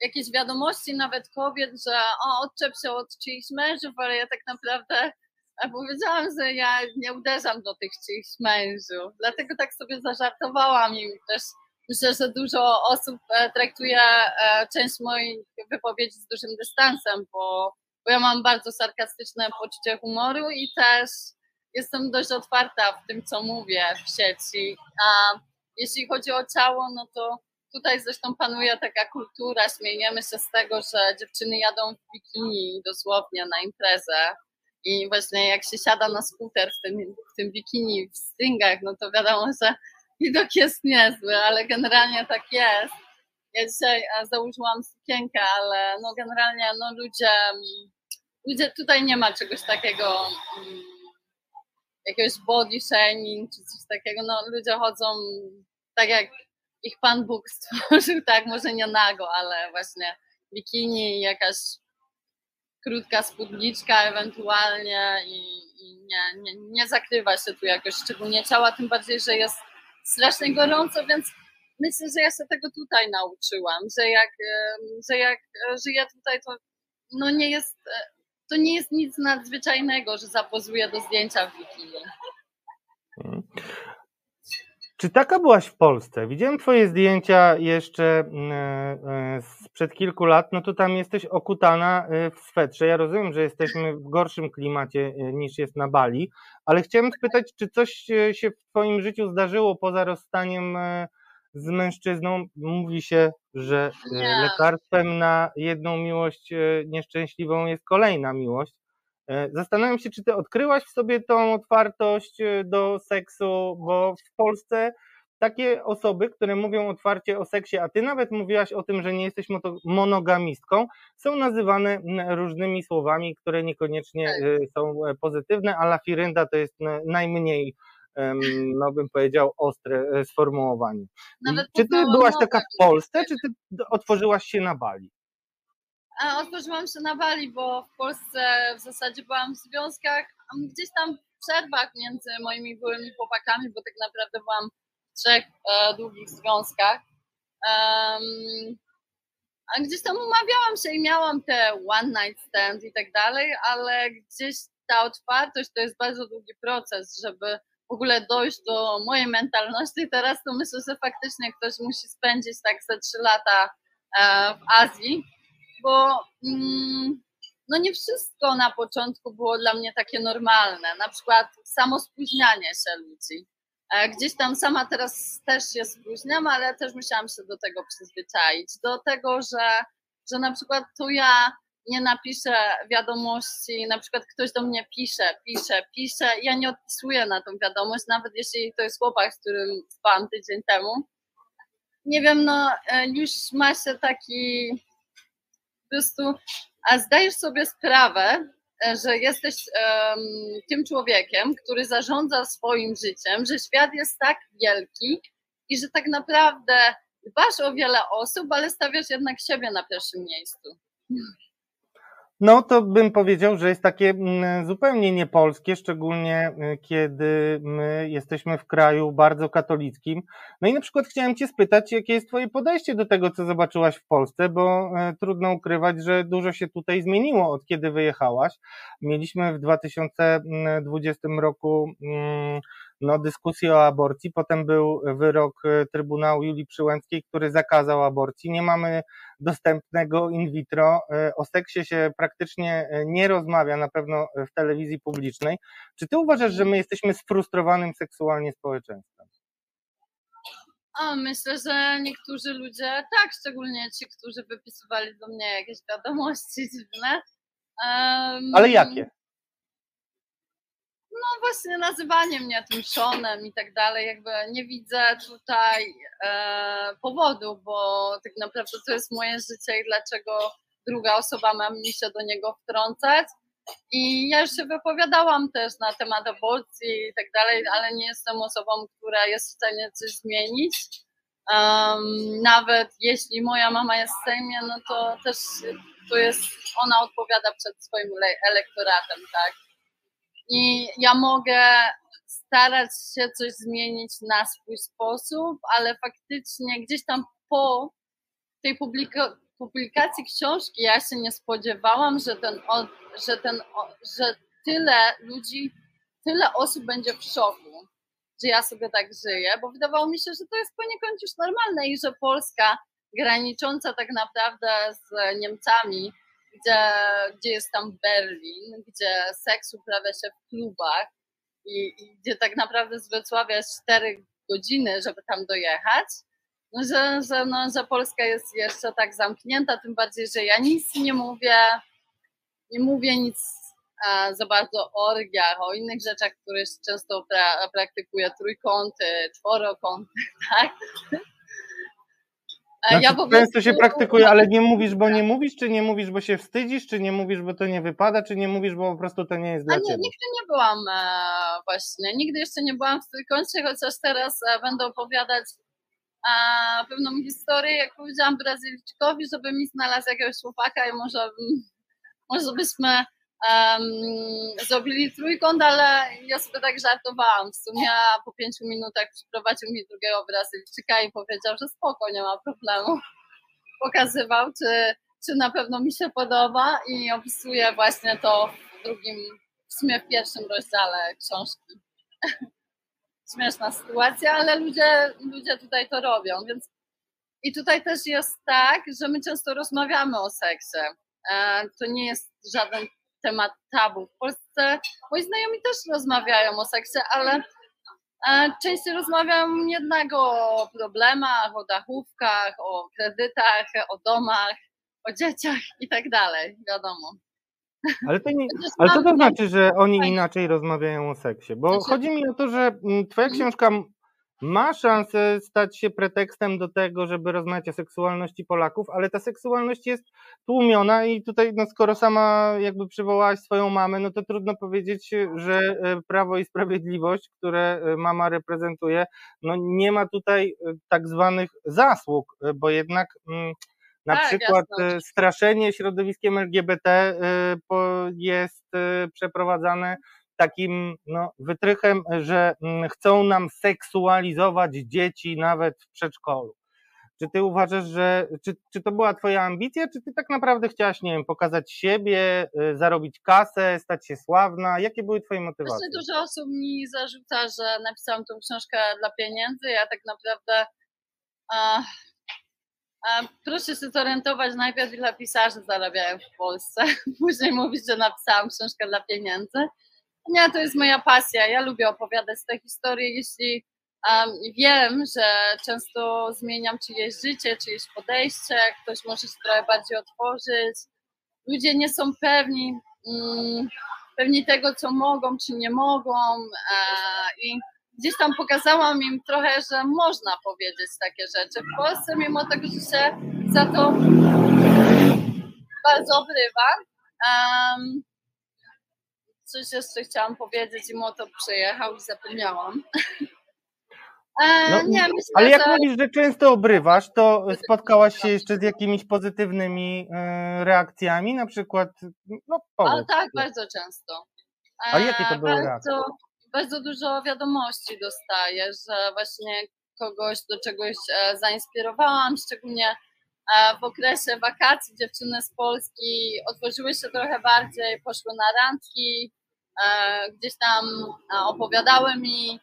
jakieś wiadomości nawet kobiet, że o, odczep się od czyichś mężów, ale ja tak naprawdę powiedziałam, że ja nie uderzam do tych czyichś mężów. Dlatego tak sobie zażartowałam i też myślę, że dużo osób e, traktuje e, część moich wypowiedzi z dużym dystansem, bo, bo ja mam bardzo sarkastyczne poczucie humoru i też jestem dość otwarta w tym, co mówię w sieci. A jeśli chodzi o ciało, no to tutaj zresztą panuje taka kultura, śmiejemy się z tego, że dziewczyny jadą w bikini dosłownie na imprezę i właśnie jak się siada na skuter w tym, w tym bikini, w stringach, no to wiadomo, że widok jest niezły, ale generalnie tak jest. Ja dzisiaj założyłam sukienkę, ale no generalnie no ludzie, ludzie tutaj nie ma czegoś takiego, mm, jakiegoś body shaming czy coś takiego, no ludzie chodzą tak jak ich Pan Bóg stworzył, tak może nie nago, ale właśnie bikini, jakaś krótka spódniczka ewentualnie i, i nie, nie, nie zakrywa się tu jakoś szczególnie ciała, tym bardziej, że jest strasznie gorąco, więc myślę, że ja się tego tutaj nauczyłam, że jak, że jak żyję tutaj, to no nie jest, e, to nie jest nic nadzwyczajnego, że zapozuję do zdjęcia w bikini. Czy taka byłaś w Polsce? Widziałem twoje zdjęcia jeszcze mm, e, sprzed kilku lat, no to tam jesteś okutana e, w swetrze. Ja rozumiem, że jesteśmy w gorszym klimacie e, niż jest na Bali, ale chciałem spytać, czy coś się w twoim życiu zdarzyło poza rozstaniem z mężczyzną? Mówi się, że lekarstwem na jedną miłość nieszczęśliwą jest kolejna miłość. E, Zastanawiam się, czy ty odkryłaś w sobie tą otwartość e, do seksu, bo w Polsce takie osoby, które mówią otwarcie o seksie, a ty nawet mówiłaś o tym, że nie jesteś monogamistką, są nazywane różnymi słowami, które niekoniecznie Tak. e, są pozytywne, a lafirynda to jest najmniej, no bym powiedział, ostre sformułowanie. Nawet Czy ty byłaś taka w Polsce, czy ty otworzyłaś się na Bali? Otworzyłam się na Bali, bo w Polsce w zasadzie byłam w związkach, gdzieś tam w przerwach między moimi byłymi chłopakami, bo tak naprawdę byłam w trzech e, długich związkach. Em, a gdzieś tam umawiałam się i miałam te one night stand i tak dalej, ale gdzieś ta otwartość to jest bardzo długi proces, żeby w ogóle dojść do mojej mentalności. Teraz to myślę, że faktycznie ktoś musi spędzić tak ze trzy lata e, w Azji, bo mm, no nie wszystko na początku było dla mnie takie normalne. Na przykład samo spóźnianie się ludzi. E, Gdzieś tam sama teraz też się spóźniam, ale też musiałam się do tego przyzwyczaić. Do tego, że, że na przykład tu ja nie napiszę wiadomości, na przykład ktoś do mnie pisze, pisze, pisze, ja nie odpisuję na tą wiadomość, nawet jeśli to jest chłopak, z którym spałam tydzień temu. Nie wiem, no e, już ma się taki prostu, a zdajesz sobie sprawę, e, że jesteś em, tym człowiekiem, który zarządza swoim życiem, że świat jest tak wielki i że tak naprawdę dbasz o wiele osób, ale stawiasz jednak siebie na pierwszym miejscu. No to bym powiedział, że jest takie mm, zupełnie niepolskie, szczególnie y, kiedy my jesteśmy w kraju bardzo katolickim. No i na przykład chciałem Cię spytać, jakie jest Twoje podejście do tego, co zobaczyłaś w Polsce, bo e, trudno ukrywać, że dużo się tutaj zmieniło od kiedy wyjechałaś. Mieliśmy w 2020 roku mm, no, dyskusję o aborcji, potem był wyrok e, Trybunału Julii Przyłębskiej, który zakazał aborcji. Nie mamy dostępnego in vitro. E, O seksie się praktycznie e, nie rozmawia, na pewno w telewizji publicznej. Czy ty uważasz, że my jesteśmy sfrustrowanym seksualnie społeczeństwem? A myślę, że niektórzy ludzie, tak, szczególnie ci, którzy wypisywali do mnie jakieś wiadomości dziwne. em, Ale jakie? No właśnie nazywanie mnie tym Seanem i tak dalej, jakby nie widzę tutaj e, powodu, bo tak naprawdę to jest moje życie i dlaczego druga osoba ma mi się do niego wtrącać. I ja już się wypowiadałam też na temat aborcji i tak dalej, ale nie jestem osobą, która jest w stanie coś zmienić. Um, nawet jeśli moja mama jest w Sejmie, no to też to jest, ona odpowiada przed swoim elektoratem, tak? I ja mogę starać się coś zmienić na swój sposób, ale faktycznie gdzieś tam po tej publika publikacji książki ja się nie spodziewałam, że ten, że ten, że tyle ludzi, tyle osób będzie w szoku, że ja sobie tak żyję, bo wydawało mi się, że to jest poniekąd już normalne i że Polska granicząca tak naprawdę z Niemcami, gdzie, gdzie jest tam Berlin, gdzie seks uprawia się w klubach i, i gdzie tak naprawdę z Wrocławia jest 4 godziny, żeby tam dojechać, no, że, że, no, że Polska jest jeszcze tak zamknięta, tym bardziej, że ja nic nie mówię, nie mówię nic a, za bardzo o orgiach, o innych rzeczach, które często pra, praktykuję, trójkąty, czworokąty, tak? Znaczy, ja prostu... Często się praktykuje, ale nie mówisz, bo nie mówisz, czy nie mówisz, bo się wstydzisz, czy nie mówisz, bo to nie wypada, czy nie mówisz, bo po prostu to nie jest dla A nie, ciebie? Nigdy nie byłam e, właśnie, nigdy jeszcze nie byłam w trójkącie, chociaż teraz e, będę opowiadać pewną historię, jak powiedziałam Brazylijczykowi, żeby mi znalazł jakiegoś chłopaka i może, może byśmy um, zrobili trójkąt, ale ja sobie tak żartowałam. W sumie po pięciu minutach przyprowadził mi drugiego Brazylijczyka i powiedział, że spoko, nie ma problemu. Pokazywał, czy, czy na pewno mi się podoba i opisuje właśnie to w drugim, w sumie w pierwszym rozdziale książki śmieszna sytuacja, ale ludzie, ludzie tutaj to robią, więc i tutaj też jest tak, że my często rozmawiamy o seksie. E, to nie jest żaden temat tabu. W Polsce moi znajomi też rozmawiają o seksie, ale e, częściej rozmawiają jednak o problemach, o dachówkach, o kredytach, o domach, o dzieciach i tak dalej, wiadomo. Ale, to nie, ale co to znaczy, że oni inaczej rozmawiają o seksie? Bo znaczy... chodzi mi o to, że mm, twoja mhm. książka ma szansę stać się pretekstem do tego, żeby rozmawiać o seksualności Polaków, ale ta seksualność jest tłumiona i tutaj, no skoro sama jakby przywołałaś swoją mamę, no to trudno powiedzieć, że e, Prawo i Sprawiedliwość, które e, mama reprezentuje, no nie ma tutaj e, tak zwanych zasług, bo jednak mm, na tak, przykład jasno. Straszenie środowiskiem LGBT jest przeprowadzane takim no, wytrychem, że mm, chcą nam seksualizować dzieci nawet w przedszkolu. Czy ty uważasz, że czy, czy to była twoja ambicja, czy ty tak naprawdę chciałaś, nie wiem, pokazać siebie, zarobić kasę, stać się sławna? Jakie były twoje motywacje? Właśnie dużo osób mi zarzuca, że napisałam tą książkę dla pieniędzy. Ja tak naprawdę Proszę się zorientować najpierw, ile pisarzy zarabiają w Polsce. Później mówić, że napisałam książkę dla pieniędzy. Nie, to jest moja pasja. Ja lubię opowiadać te historie. Jeśli um, wiem, że często zmieniam czyjeś życie, czyjeś podejście, ktoś może się trochę bardziej otworzyć. Ludzie nie są pewni, um, pewni tego, co mogą, czy nie mogą. Uh, I gdzieś tam pokazałam im trochę, że można powiedzieć takie rzeczy w Polsce, mimo tego, że się za to bardzo obrywa. Um, coś jeszcze chciałam powiedzieć i moto przyjechał i zapomniałam. E, no, nie, myślę, ale jak że... mówisz, że często obrywasz, to spotkałaś się jeszcze z jakimiś pozytywnymi e, reakcjami, na przykład, no powiedz. Ale tak, bardzo często. E, A jakie to były bardzo, reakcje? bardzo dużo wiadomości dostaję, że właśnie kogoś do czegoś e, zainspirowałam, szczególnie e, w okresie wakacji dziewczyny z Polski otworzyły się trochę bardziej, poszły na randki, e, gdzieś tam opowiadały mi,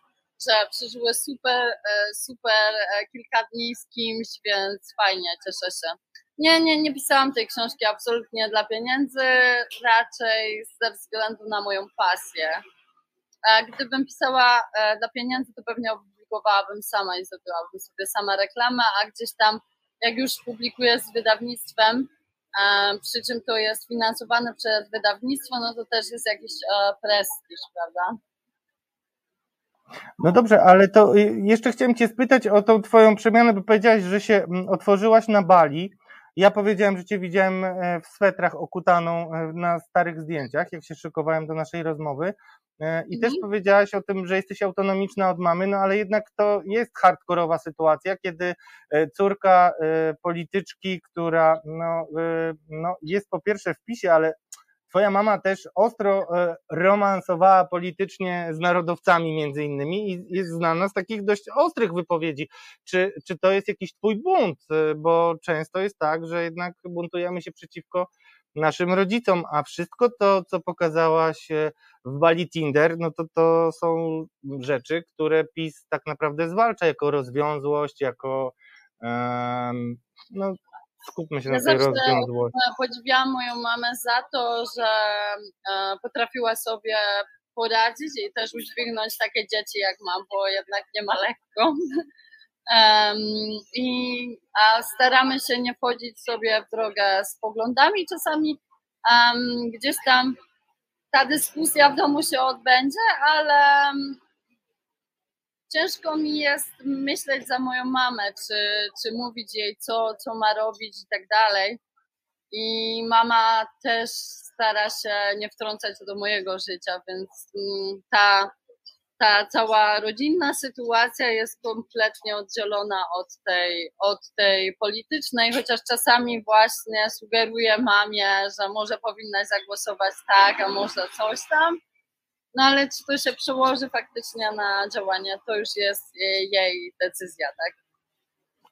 że przeżyły super, super kilka dni z kimś, więc fajnie, cieszę się. Nie, nie, nie pisałam tej książki absolutnie dla pieniędzy, raczej ze względu na moją pasję. Gdybym pisała e, dla pieniędzy, to pewnie opublikowałabym sama i zrobiłabym sobie sama reklamę, a gdzieś tam, jak już publikuję z wydawnictwem, e, przy czym to jest finansowane przez wydawnictwo, no to też jest jakiś e, prestiż, prawda? No dobrze, ale to y, jeszcze chciałem Cię spytać o tą Twoją przemianę, bo powiedziałaś, że się mm, otworzyłaś na Bali. Ja powiedziałem, że Cię widziałem e, w swetrach okutaną e, na starych zdjęciach, jak się szykowałem do naszej rozmowy. E, I też Mhm. powiedziałaś o tym, że jesteś autonomiczna od mamy, no ale jednak to jest hardkorowa sytuacja, kiedy e, córka e, polityczki, która no, no, jest po pierwsze w PiSie, ale Twoja mama też ostro romansowała politycznie z narodowcami między innymi i jest znana z takich dość ostrych wypowiedzi. Czy, czy to jest jakiś twój bunt? Bo często jest tak, że jednak buntujemy się przeciwko naszym rodzicom, a wszystko to, co pokazałaś w Bali Tinder, no to to są rzeczy, które PiS tak naprawdę zwalcza jako rozwiązłość, jako em, no skupmy się Ja na tej rozwiązłości. E, Podziwiałam moją mamę za to, że e, potrafiła sobie poradzić i też udźwignąć takie dzieci jak mam, bo jednak nie ma lekko. Em, I a staramy się nie wchodzić sobie w drogę z poglądami. Czasami em, gdzieś tam ta dyskusja w domu się odbędzie, ale em, ciężko mi jest myśleć za moją mamę, czy, czy mówić jej, co, co ma robić i tak dalej. I mama też stara się nie wtrącać do mojego życia, więc mm, ta, ta cała rodzinna sytuacja jest kompletnie oddzielona od tej, od tej politycznej, chociaż czasami właśnie sugeruję mamie, że może powinnaś zagłosować tak, a może coś tam. No ale czy to się przełoży faktycznie na działanie, to już jest jej- jej decyzja, tak?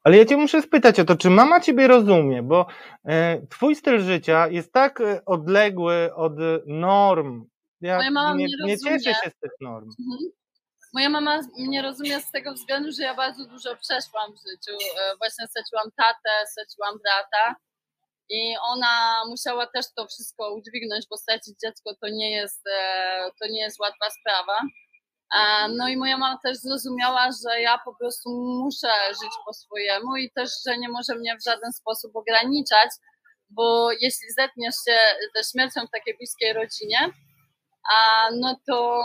Ale ja cię muszę spytać o to, czy mama ciebie rozumie, bo e, twój styl życia jest tak e, odległy od norm. Ja Moja mama nie, nie cieszę się z tych norm. Mhm. Moja mama mnie rozumie z tego względu, że ja bardzo dużo przeszłam w życiu. E, Właśnie straciłam tatę, straciłam brata i ona musiała też to wszystko udźwignąć, bo stracić dziecko to nie jest, e, to nie jest łatwa sprawa. E, No i moja mama też zrozumiała, że ja po prostu muszę żyć po swojemu i też, że nie może mnie w żaden sposób ograniczać, bo jeśli zetniesz się ze śmiercią w takiej bliskiej rodzinie, a no to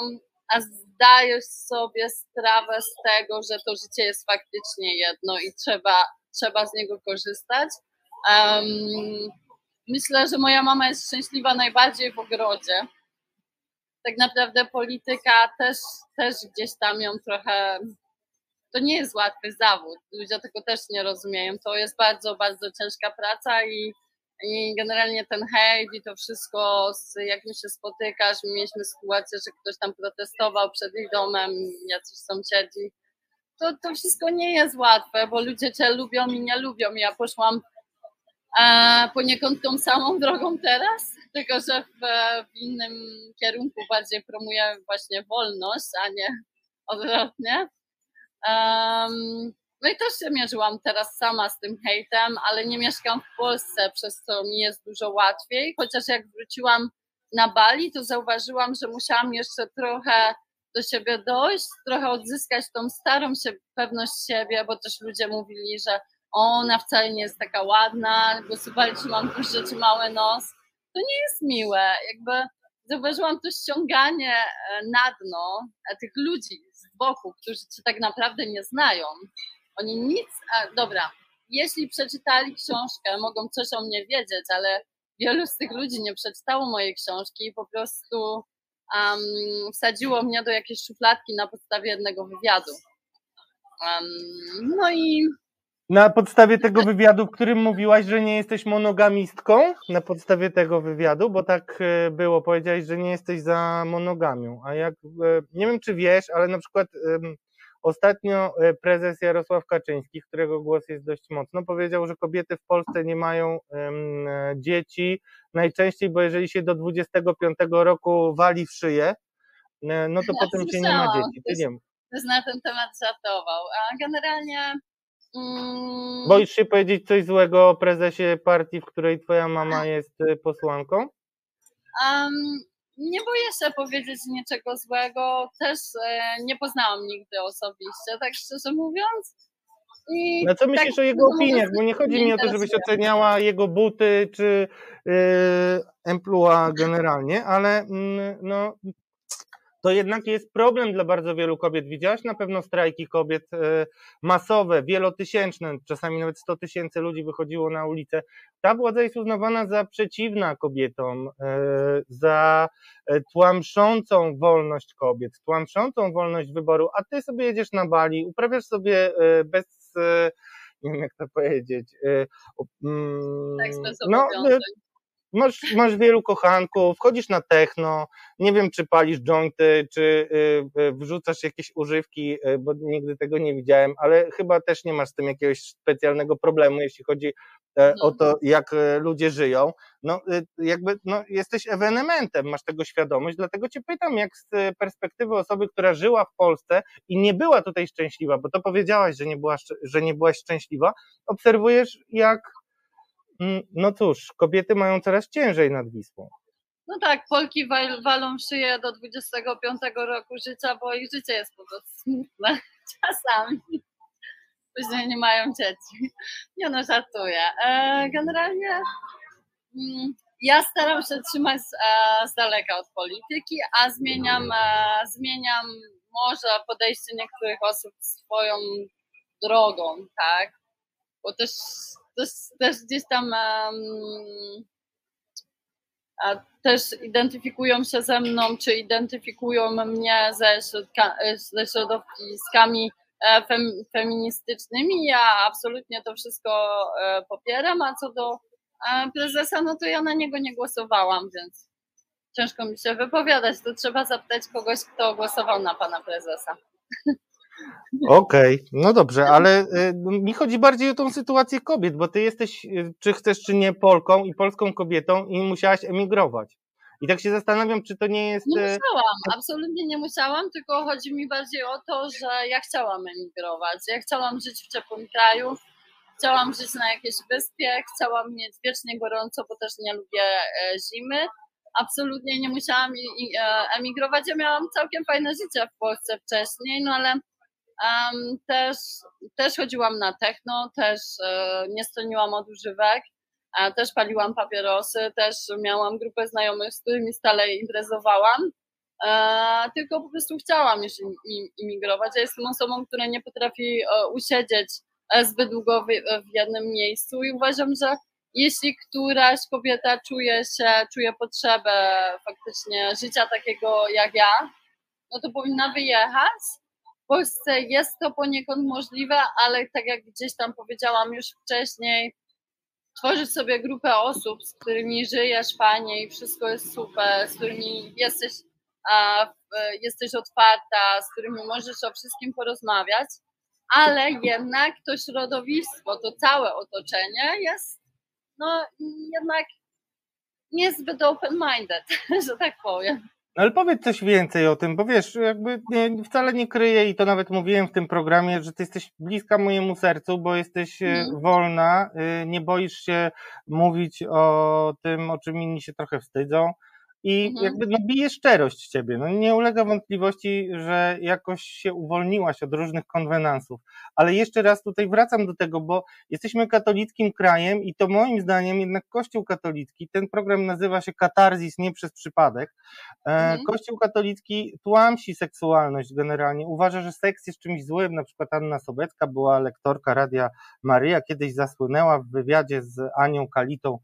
a zdajesz sobie sprawę z tego, że to życie jest faktycznie jedno i trzeba, trzeba z niego korzystać. Em, myślę, że moja mama jest szczęśliwa najbardziej w ogrodzie. Tak naprawdę polityka też, też gdzieś tam ją trochę. To nie jest łatwy zawód. Ludzie tego też nie rozumieją. To jest bardzo, bardzo ciężka praca i, i generalnie ten hejt i to wszystko, jak mi się spotykasz, mieliśmy sytuację, że ktoś tam protestował przed ich domem, jacyś sąsiedzi. To, to wszystko nie jest łatwe, bo ludzie cię lubią i nie lubią. Ja poszłam e, poniekąd tą samą drogą teraz, tylko że w, w innym kierunku bardziej promuję właśnie wolność, a nie odwrotnie. No i też się mierzyłam teraz sama z tym hejtem, ale nie mieszkam w Polsce, przez co mi jest dużo łatwiej. Chociaż jak wróciłam na Bali, to zauważyłam, że musiałam jeszcze trochę do siebie dojść, trochę odzyskać tą starą się pewność siebie, bo też ludzie mówili, że ona wcale nie jest taka ładna, głosowali, czy mam duży, czy mały nos. To nie jest miłe. Jakby zauważyłam to ściąganie e, na dno e, tych ludzi z boku, którzy cię tak naprawdę nie znają. Oni nic, a, dobra, jeśli przeczytali książkę, mogą coś o mnie wiedzieć, ale wielu z tych ludzi nie przeczytało mojej książki i po prostu um, wsadziło mnie do jakiejś szufladki na podstawie jednego wywiadu. Um, no i Na podstawie tego wywiadu, w którym mówiłaś, że nie jesteś monogamistką, na podstawie tego wywiadu, bo tak e, było, powiedziałeś, że nie jesteś za monogamią. A jak, e, nie wiem czy wiesz, ale na przykład ostatnio e, prezes Jarosław Kaczyński, którego głos jest dość mocno, powiedział, że kobiety w Polsce nie mają e, dzieci najczęściej, bo jeżeli się do 25 roku wali w szyję, e, no to Ja potem się nie ma dzieci. Ty nie ktoś na ten temat żartował. A generalnie mm, Boisz się powiedzieć coś złego o prezesie partii, w której twoja mama jest posłanką? Um, nie boję się powiedzieć niczego złego. Też e, nie poznałam nigdy osobiście, tak szczerze mówiąc. I No co tak, myślisz o jego opiniach? Bo nie chodzi mi o to, żebyś oceniała jego buty czy yy, emploi generalnie, ale mm, no, to jednak jest problem dla bardzo wielu kobiet. Widziałaś na pewno strajki kobiet e, masowe, wielotysięczne, czasami nawet 100 tysięcy ludzi wychodziło na ulicę. Ta władza jest uznawana za przeciwna kobietom, e, za e, tłamszącą wolność kobiet, tłamszącą wolność wyboru, a ty sobie jedziesz na Bali, uprawiasz sobie bez nie wiem jak to powiedzieć. Mm, tak, no, masz, masz wielu kochanków, wchodzisz na techno, nie wiem, czy palisz jointy, czy y, y, wrzucasz jakieś używki, y, bo nigdy tego nie widziałem, ale chyba też nie masz z tym jakiegoś specjalnego problemu, jeśli chodzi e, o to, mhm. jak e, ludzie żyją. No, jakby, no, jesteś ewenementem, masz tego świadomość, dlatego cię pytam, jak z perspektywy osoby, która żyła w Polsce i nie była tutaj szczęśliwa, bo to powiedziałaś, że nie, była, że nie byłaś szczęśliwa, obserwujesz, jak no cóż, kobiety mają coraz ciężej nad Wisłą. No tak, Polki wal, walą szyję do 25 roku życia, bo ich życie jest po prostu smutne czasami. Później nie mają dzieci. Nie no, żartuję. E, generalnie mm, ja staram się trzymać e, z daleka od polityki, a zmieniam, e, zmieniam może podejście niektórych osób swoją drogą, tak? Bo też też, też gdzieś tam um, też identyfikują się ze mną, czy identyfikują mnie ze, środka, ze środowiskami e, fem, feministycznymi. Ja absolutnie to wszystko e, popieram, a co do e, prezesa, no to ja na niego nie głosowałam, więc ciężko mi się wypowiadać. To trzeba zapytać kogoś, kto głosował na pana prezesa. Okej, okay, no dobrze, ale y, mi chodzi bardziej o tą sytuację kobiet, bo ty jesteś, y, czy chcesz, czy nie, Polką i polską kobietą i musiałaś emigrować. I tak się zastanawiam, czy to nie jest. Nie y, musiałam, absolutnie nie musiałam, tylko chodzi mi bardziej o to, że ja chciałam emigrować. Ja chciałam żyć w ciepłym kraju, chciałam żyć na jakiejś wyspie, chciałam mieć wiecznie gorąco, bo też nie lubię e, zimy. Absolutnie nie musiałam e, emigrować. Ja miałam całkiem fajne życie w Polsce wcześniej, no ale Um, też, też chodziłam na techno, też e, nie stroniłam od używek, a też paliłam papierosy, też miałam grupę znajomych, z którymi stale imprezowałam. E, tylko po prostu chciałam już imigrować. Ja jestem osobą, która nie potrafi e, usiedzieć e, zbyt długo w, w jednym miejscu i uważam, że jeśli któraś kobieta czuje się, czuje potrzebę faktycznie życia takiego jak ja, no to powinna wyjechać Polsce jest to poniekąd możliwe, ale tak jak gdzieś tam powiedziałam już wcześniej, tworzysz sobie grupę osób, z którymi żyjesz fajnie i wszystko jest super, z którymi jesteś, a, jesteś otwarta, z którymi możesz o wszystkim porozmawiać, ale jednak to środowisko, to całe otoczenie jest no jednak niezbyt open-minded, że tak powiem. Ale powiedz coś więcej o tym, bo wiesz, jakby nie, wcale nie kryję i to nawet mówiłem w tym programie, że ty jesteś bliska mojemu sercu, bo jesteś mm. wolna, y, nie boisz się mówić o tym, o czym inni się trochę wstydzą i mhm. jakby no, bije szczerość w ciebie. No, nie ulega wątpliwości, że jakoś się uwolniłaś od różnych konwenansów. Ale jeszcze raz tutaj wracam do tego, bo jesteśmy katolickim krajem i to moim zdaniem jednak Kościół katolicki, ten program nazywa się Katarzis nie przez przypadek. E, mhm. Kościół katolicki tłamsi seksualność generalnie. Uważa, że seks jest czymś złym. Na przykład Anna Sobecka była lektorka Radia Maryja, kiedyś zasłynęła w wywiadzie z Anią Kalitą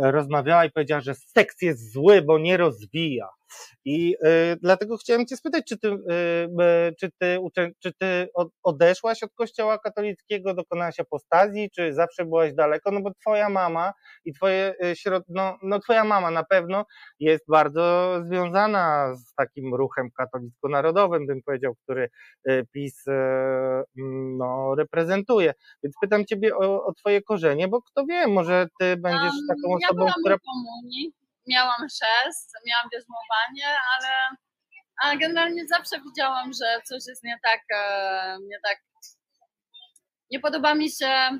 rozmawiała i powiedziała, że seks jest zły, bo nie rozwija. I y, dlatego chciałem Cię spytać, czy Ty, y, czy, ty, czy ty odeszłaś od Kościoła katolickiego, dokonałaś apostazji, czy zawsze byłaś daleko? No bo Twoja mama i Twoje środ... no, no Twoja mama na pewno jest bardzo związana z takim ruchem katolicko-narodowym, bym powiedział, który PiS no, reprezentuje. Więc pytam Ciebie o, o Twoje korzenie, bo kto wie, może Ty będziesz taką osobą, ja która... komunii miałam chrzest, miałam bierzmowanie, ale, ale generalnie zawsze widziałam, że coś jest nie tak, e, nie tak. Nie podoba mi się.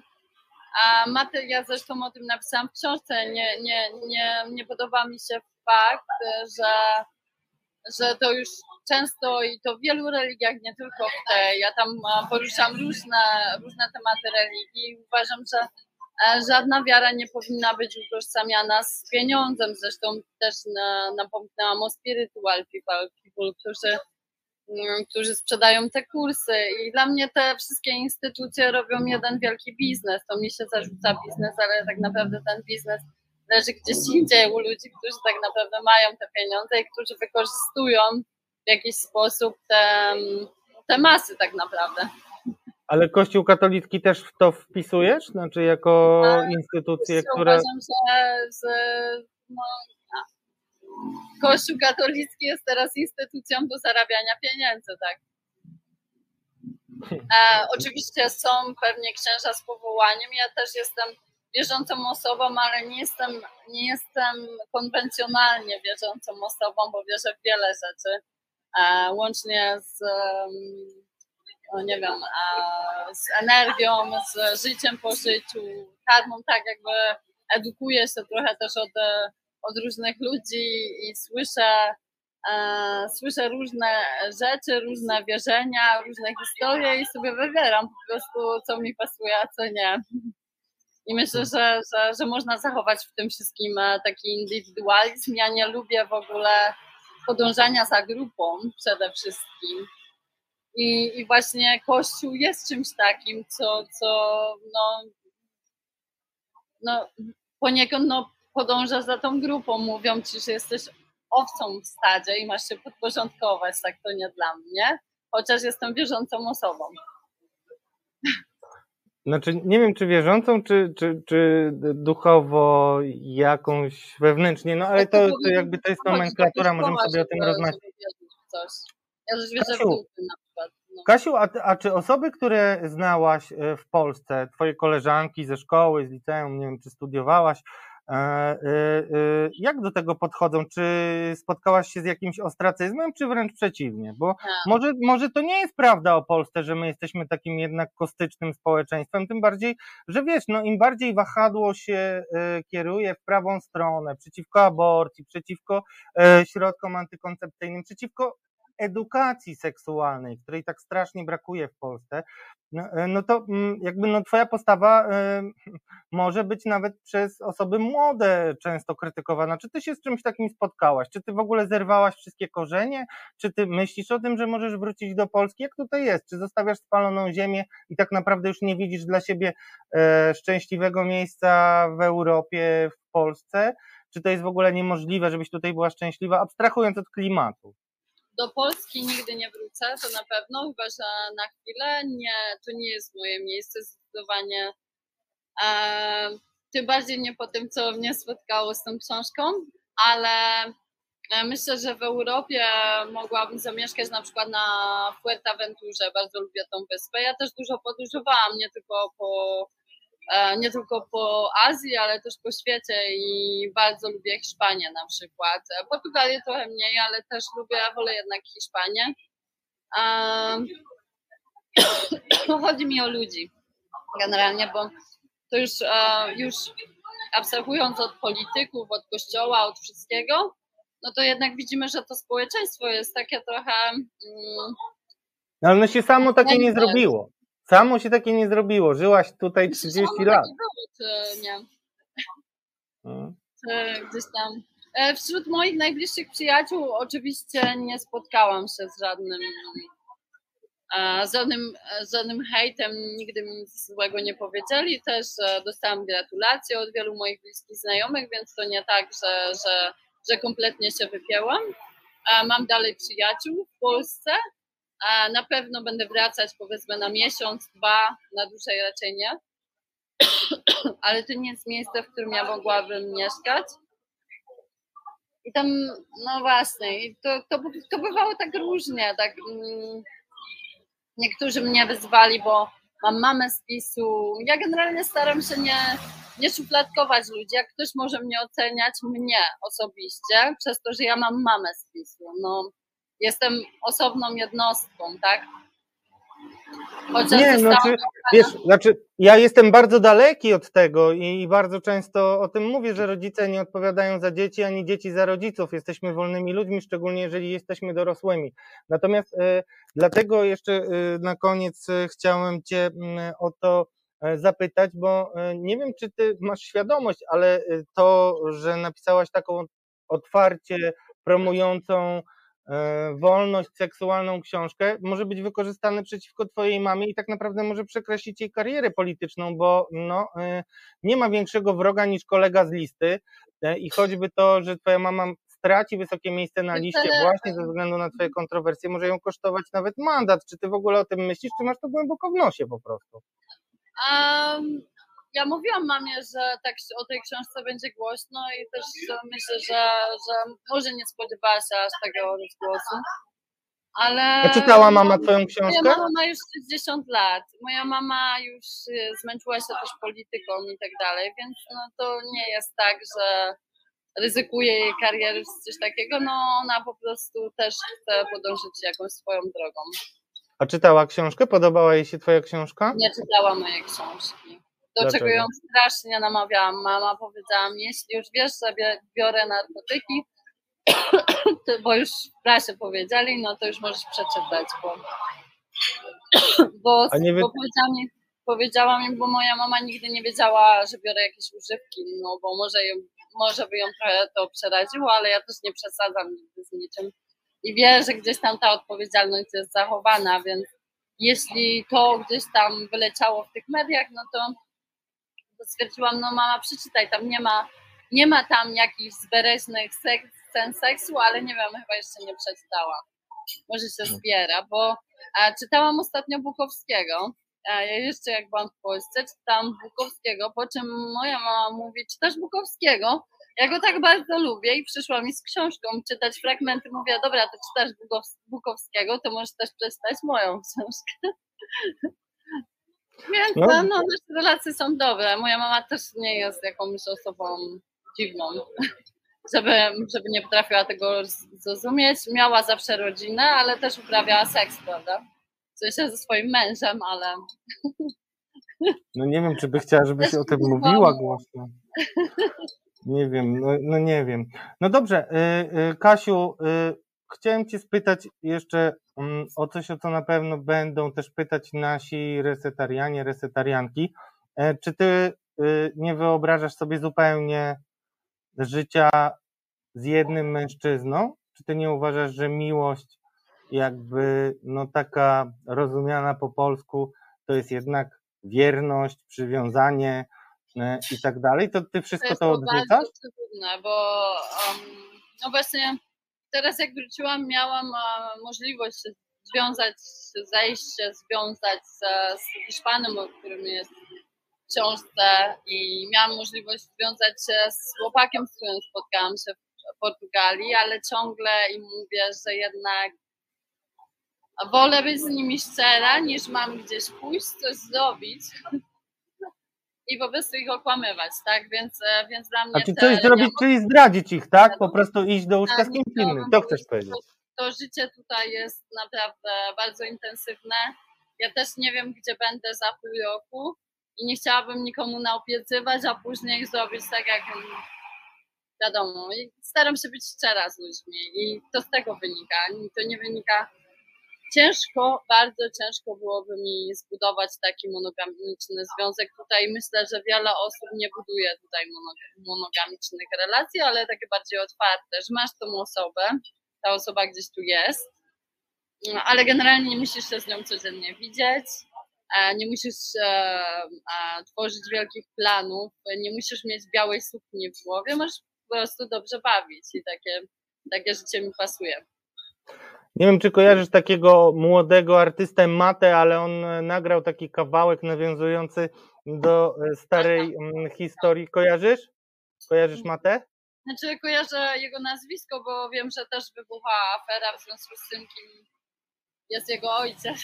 A maty, ja zresztą o tym napisałam w książce. Nie, nie, nie, nie podoba mi się fakt, że, że to już często i to w wielu religiach, nie tylko w tej, ja tam poruszam różne, różne tematy religii i uważam, że E, Żadna wiara nie powinna być utożsamiana z pieniądzem. Zresztą też na, napomknęłam o spiritual people, people którzy, mm, którzy sprzedają te kursy. I dla mnie te wszystkie instytucje robią jeden wielki biznes. To mi się zarzuca biznes, ale tak naprawdę ten biznes leży gdzieś indziej u ludzi, którzy tak naprawdę mają te pieniądze i którzy wykorzystują w jakiś sposób te, te masy tak naprawdę. Ale Kościół katolicki też w to wpisujesz? Znaczy jako Tak, instytucję, która... Uważam, że no, a, Kościół katolicki jest teraz instytucją do zarabiania pieniędzy, tak. E, oczywiście są pewnie księża z powołaniem. Ja też jestem wierzącą osobą, ale nie jestem, nie jestem konwencjonalnie wierzącą osobą, bo wierzę w wiele rzeczy. E, łącznie z, nie wiem, z energią, z życiem po życiu, karmą, tak jakby edukuję się trochę też od, od różnych ludzi i słyszę, e, słyszę różne rzeczy, różne wierzenia, różne historie i sobie wybieram po prostu, co mi pasuje, a co nie. I myślę, że, że, że można zachować w tym wszystkim e, taki indywidualizm. Ja nie lubię w ogóle podążania za grupą przede wszystkim. I, I właśnie Kościół jest czymś takim, co, co no, no, poniekąd no, podążasz za tą grupą. Mówią ci, że jesteś owcą w stadzie i masz się podporządkować, tak to nie dla mnie. Chociaż jestem wierzącą osobą. Znaczy, nie wiem, czy wierzącą, czy, czy, czy duchowo jakąś wewnętrznie, no ale to, to jakby to jest nomenklatura, możemy sobie o tym rozmawiać. Ja Kasiu, na przykład. No. Kasiu, a, a czy osoby, które znałaś e, w Polsce, twoje koleżanki ze szkoły, z liceum, nie wiem, czy studiowałaś, e, e, jak do tego podchodzą? Czy spotkałaś się z jakimś ostracyzmem, czy wręcz przeciwnie? Bo Tak. może, może to nie jest prawda o Polsce, że my jesteśmy takim jednak kostycznym społeczeństwem, tym bardziej, że wiesz, no im bardziej wahadło się kieruje w prawą stronę, przeciwko aborcji, przeciwko środkom antykoncepcyjnym, przeciwko edukacji seksualnej, której tak strasznie brakuje w Polsce, no, e, no to mm, jakby no twoja postawa e, może być nawet przez osoby młode często krytykowana. Czy ty się z czymś takim spotkałaś? Czy ty w ogóle zerwałaś wszystkie korzenie? Czy ty myślisz o tym, że możesz wrócić do Polski? Jak tutaj jest? Czy zostawiasz spaloną ziemię i tak naprawdę już nie widzisz dla siebie e, szczęśliwego miejsca w Europie, w Polsce? Czy to jest w ogóle niemożliwe, żebyś tutaj była szczęśliwa, abstrahując od klimatu? Do Polski nigdy nie wrócę, to na pewno, chyba że na chwilę. Nie, to nie jest moje miejsce zdecydowanie. E, tym bardziej nie po tym, co mnie spotkało z tą książką, ale e, myślę, że w Europie mogłabym zamieszkać na przykład na Fuerteventurze. Bardzo lubię tą wyspę. Ja też dużo podróżowałam, nie tylko po, nie tylko po Azji, ale też po świecie i bardzo lubię Hiszpanię na przykład. E, Portugalię trochę mniej, ale też lubię, wolę jednak Hiszpanię. Chodzi mi o ludzi generalnie, bo to już, e, już abstrahując od polityków, od kościoła, od wszystkiego, no to jednak widzimy, że to społeczeństwo jest takie trochę mm, No, ale ono się samo takie nie. zrobiło. Samo się takie nie zrobiło. Żyłaś tutaj 30 samo lat. było, czy nie, No. czy gdzieś tam. E, Wśród moich najbliższych przyjaciół oczywiście nie spotkałam się z żadnym e, z żadnym, z żadnym hejtem, nigdy mi nic złego nie powiedzieli. Też e, dostałam gratulacje od wielu moich bliskich znajomych, więc to nie tak, że, że, że kompletnie się wypięłam. E, Mam dalej przyjaciół w Polsce. Na pewno będę wracać powiedzmy na miesiąc, dwa, na dłużej raczej nie. Ale to nie jest miejsce, w którym ja mogłabym mieszkać. I tam, no właśnie, to, to, to bywało tak różnie, tak mm, niektórzy mnie wyzwali, bo mam mamę z PiSu. Ja generalnie staram się nie, nie szufladkować ludzi. Jak ktoś może mnie oceniać, mnie osobiście, przez to, że ja mam mamę z PiSu. No, jestem osobną jednostką, tak? Chociaż Nie, zostałam znaczy, wiesz, znaczy, ja jestem bardzo daleki od tego i bardzo często o tym mówię, że rodzice nie odpowiadają za dzieci, ani dzieci za rodziców. Jesteśmy wolnymi ludźmi, szczególnie jeżeli jesteśmy dorosłymi. Natomiast e, dlatego jeszcze e, na koniec e, chciałem Cię m, o to zapytać, bo nie wiem, czy ty masz świadomość, ale to, że napisałaś taką otwarcie promującą wolność seksualną książkę, może być wykorzystane przeciwko twojej mamie i tak naprawdę może przekreślić jej karierę polityczną, bo no, e, nie ma większego wroga niż kolega z listy e, i choćby to, że twoja mama straci wysokie miejsce na liście właśnie ze względu na twoje kontrowersje, może ją kosztować nawet mandat. Czy ty w ogóle o tym myślisz, czy masz to głęboko w nosie po prostu? Um, ja mówiłam mamie, że tak o tej książce będzie głośno i też myślę, że, że może nie spodziewała się aż takiego rozgłosu. Ale. A czytała mama twoją Moja książkę? mama ma już 60 lat. Moja mama już y, zmęczyła się też polityką i tak dalej, więc no, to nie jest tak, że ryzykuje jej karierę czy coś takiego. No ona po prostu też chce podążyć jakąś swoją drogą. A czytała książkę? Podobała jej się twoja książka? Nie czytała mojej książki. Do Dlaczego? czego ją strasznie namawiałam. Mama powiedziała mi, jeśli już wiesz, że bie- biorę narkotyki, bo już w prasie powiedzieli, no to już możesz przeczytać, bo, bo, A nie wy- bo powiedziała, mi, powiedziała mi, bo moja mama nigdy nie wiedziała, że biorę jakieś używki, no bo może, ją, może by ją trochę to przeraziło, ale ja też nie przesadzam nigdy z niczym i wie, że gdzieś tam ta odpowiedzialność jest zachowana, więc jeśli to gdzieś tam wyleciało w tych mediach, no to stwierdziłam, no mama, przeczytaj, tam nie ma, nie ma tam jakichś zbereźnych sek- scen seksu, ale nie wiem, chyba jeszcze nie przeczytałam. Może się zbiera, bo czytałam ostatnio Bukowskiego. Ja jeszcze jak byłam w Polsce, czytałam Bukowskiego, po czym moja mama mówi, czytasz Bukowskiego? Ja go tak bardzo lubię i przyszła mi z książką czytać fragmenty. Mówię, dobra, to czytasz Bukows- Bukowskiego, to możesz też przeczytać moją książkę. Więc No. no, no, nasze relacje są dobre. Moja mama też nie jest jakąś osobą dziwną, żeby, żeby nie potrafiła tego zrozumieć. Miała zawsze rodzinę, ale też uprawiała seks, prawda? W sensie ze swoim mężem, ale No nie wiem, czy by chciała, żebyś o tym mówiła głośno. Nie wiem, no, no nie wiem. No dobrze, y, y, Kasiu, y, chciałem cię spytać jeszcze mm, o coś, o co na pewno będą też pytać nasi resetarianie, resetarianki. E, Czy ty y, nie wyobrażasz sobie zupełnie życia z jednym mężczyzną? Czy ty nie uważasz, że miłość jakby no taka rozumiana po polsku to jest jednak wierność, przywiązanie e, i tak dalej, to ty to wszystko jest to to odrzucasz? trudne, bo um, no właśnie teraz jak wróciłam, miałam możliwość związać, zajść się, związać z, Hiszpanem, o którym jest w książce i miałam możliwość związać się z chłopakiem, z którym spotkałam się w Portugalii, ale ciągle im mówię, że jednak wolę być z nimi szczera, niż mam gdzieś pójść, coś zrobić i po prostu ich okłamywać, tak? Więc, e, więc dla mnie A czy coś zrobić, czyli zdradzić ich, tak? Po prostu iść do łóżka z Tak, kimś innym. To chcesz powiedzieć. to życie tutaj jest naprawdę bardzo intensywne. Ja też nie wiem, gdzie będę za pół roku i nie chciałabym nikomu naopiecywać, a później zrobić tak, jak wiadomo. I staram się być szczera z ludźmi i to z tego wynika. To nie wynika. Ciężko, bardzo ciężko byłoby mi zbudować taki monogamiczny związek. Tutaj myślę, że wiele osób nie buduje tutaj mono- monogamicznych relacji, ale takie bardziej otwarte, że masz tą osobę, ta osoba gdzieś tu jest, no, ale generalnie nie musisz się z nią codziennie widzieć, e, nie musisz e, e, tworzyć wielkich planów, nie musisz mieć białej sukni w głowie, możesz po prostu dobrze bawić i takie, takie życie mi pasuje. Nie wiem, czy kojarzysz takiego młodego artystę Matę, ale on e, nagrał taki kawałek nawiązujący do e, starej mm, historii. Kojarzysz? Kojarzysz Matę? Znaczy kojarzę jego nazwisko, bo wiem, że też wybuchła afera w związku z tym, kim jest jego ojciec.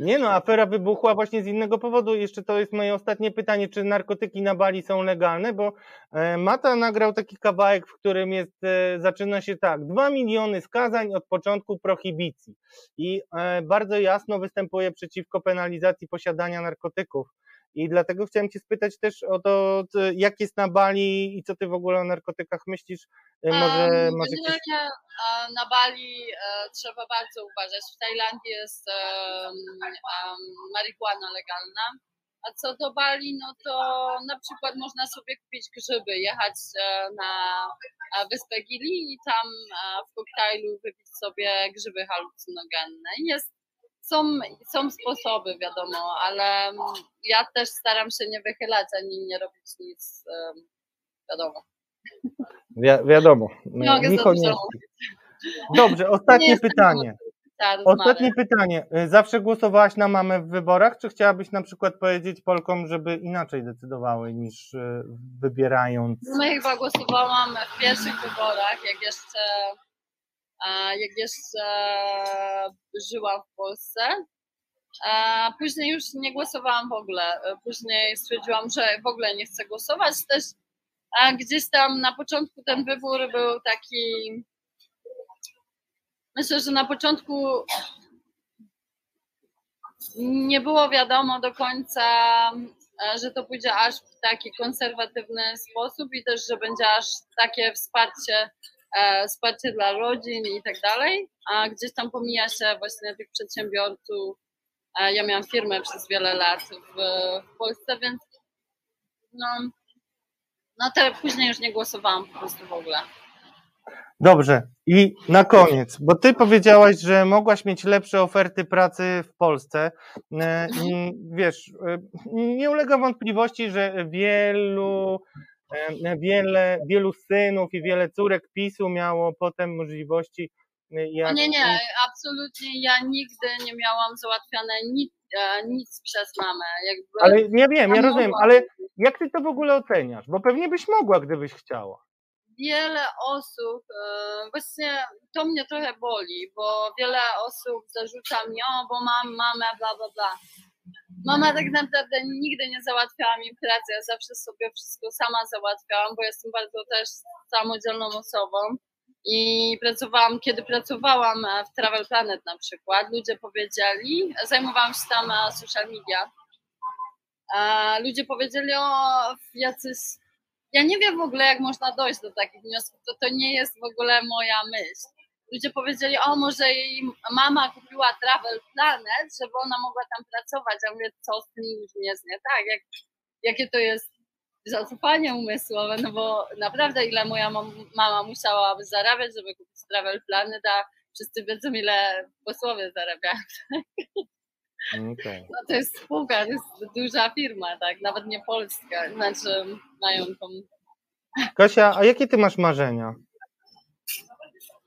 Nie no, afera wybuchła właśnie z innego powodu. Jeszcze to jest moje ostatnie pytanie, czy narkotyki na Bali są legalne, bo e, Mata nagrał taki kawałek, w którym jest, e, zaczyna się tak, dwa miliony skazań od początku prohibicji i e, bardzo jasno występuje przeciwko penalizacji posiadania narkotyków. I dlatego chciałem Cię spytać też o to, jak jest na Bali i co Ty w ogóle o narkotykach myślisz. E, Może Em, masz jakieś... Na Bali e, trzeba bardzo uważać. W Tajlandii jest marihuana legalna, A co do Bali, no to na przykład można sobie kupić grzyby, jechać e, na e, wyspę Gili i tam w koktajlu wypić sobie grzyby halucynogenne. Jest, są, są sposoby, wiadomo, ale mm, ja też staram się nie wychylać ani nie robić nic, wiadomo. Wi- wiadomo. Nie mogę Michał nie-. Dobrze, Nie ostatnie jestem pytanie. Ostatnie pytanie. Y, Zawsze głosowałaś na mamę w wyborach, czy chciałabyś na przykład powiedzieć Polkom, żeby inaczej decydowały niż y, wybierając? No ja chyba głosowałam w pierwszych wyborach, jak jeszcze, jak jeszcze żyłam w Polsce. Później już nie głosowałam w ogóle. E, Później stwierdziłam, że w ogóle nie chcę głosować. Też gdzieś tam na początku ten wybór był taki. Myślę, że na początku nie było wiadomo do końca, e, że to pójdzie aż w taki konserwatywny sposób i też, że będzie aż takie wsparcie, wsparcie dla rodzin i tak dalej, a gdzieś tam pomija się właśnie tych przedsiębiorców. E, Ja miałam firmę przez wiele lat w, w Polsce, więc no, no te później już nie głosowałam po prostu w ogóle. Dobrze. I na koniec, bo ty powiedziałaś, że mogłaś mieć lepsze oferty pracy w Polsce. E, i Wiesz, e, nie ulega wątpliwości, że wielu, e, wiele, wielu synów i wiele córek PiSu miało potem możliwości e, No jak nie, nie, absolutnie ja nigdy nie miałam załatwiane nic, e, nic przez mamę. Jakby Ale nie wiem, ja rozumiem, ale jak ty to w ogóle oceniasz? Bo pewnie byś mogła, gdybyś chciała. wiele osób, e, właśnie to mnie trochę boli, bo wiele osób zarzuca mi, o, bo mam mamę, bla, bla, bla. Mama tak naprawdę nigdy nie załatwiała mi pracy, ja zawsze sobie wszystko sama załatwiałam, bo jestem bardzo też samodzielną osobą i pracowałam, kiedy pracowałam e, w Travel Planet na przykład, ludzie powiedzieli, zajmowałam się tam e, social media, a ludzie powiedzieli, o, jacyś ja nie wiem w ogóle, jak można dojść do takich wniosków. To, to nie jest w ogóle moja myśl. Ludzie powiedzieli, o może jej mama kupiła Travel Planet, żeby ona mogła tam pracować. Ja mówię, co z tym ludźmi jest nie tak? Jak, jakie to jest zacofanie umysłowe, no bo naprawdę ile moja mam- mama musiałaby zarabiać, żeby kupić Travel Planet, a wszyscy wiedzą, ile posłowie zarabiają. Okay. No to jest spółka, to jest duża firma, tak? Nawet nie polska. Znaczy mają tą Kasia, a jakie ty masz marzenia?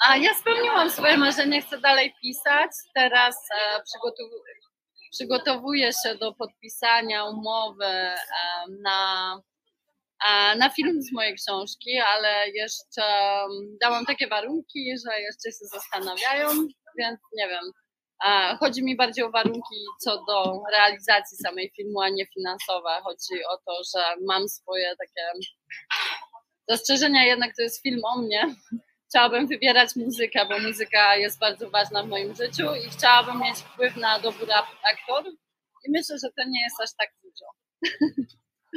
A ja spełniłam swoje marzenie, chcę dalej pisać. Teraz e, przygotow- przygotowuję się do podpisania umowy e, na, e, na film z mojej książki, ale jeszcze mm, dałam takie warunki, że jeszcze się zastanawiają, więc nie wiem. Chodzi mi bardziej o warunki co do realizacji samej filmu, a nie finansowe. Chodzi o to, że mam swoje takie zastrzeżenia, jednak to jest film o mnie chciałabym wybierać muzykę, bo muzyka jest bardzo ważna w moim życiu i chciałabym mieć wpływ na dobór aktorów i myślę, że to nie jest aż tak dużo.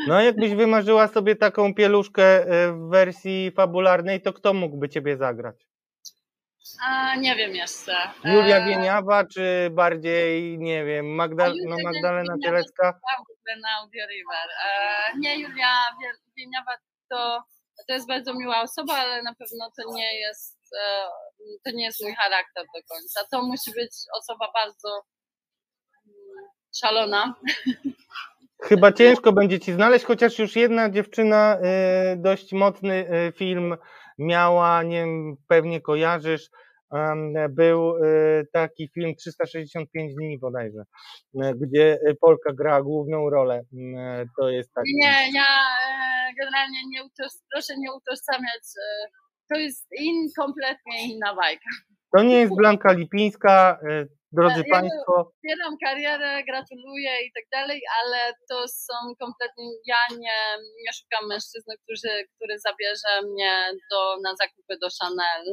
No, jakbyś wymarzyła sobie taką pieluszkę e, w wersji fabularnej, to kto mógłby ciebie zagrać? A nie wiem jeszcze. Julia E, Wieniawa, czy bardziej, nie wiem, Magda, no, Magdalena Cielecka? Na Audio River. E, nie, Julia Wie- Wieniawa to, to jest bardzo miła osoba, ale na pewno to nie jest e, to nie jest mój charakter do końca. To musi być osoba bardzo mm, szalona. Chyba ciężko będzie ci znaleźć, chociaż już jedna dziewczyna e, dość mocny e, film miała, nie wiem, pewnie kojarzysz, był e, taki film 365 dni bodajże, e, gdzie Polka gra główną rolę. Mm, To jest taki. Nie, ja e, generalnie nie utoż, proszę nie utożsamiać. E, to jest in, kompletnie inna bajka. To nie jest Blanka Lipińska, drodzy Ja- Państwo. Wspieram karierę, gratuluję i tak dalej, ale to są kompletnie. Ja nie, nie szukam mężczyzny, który, który zabierze mnie do, na zakupy do Chanel,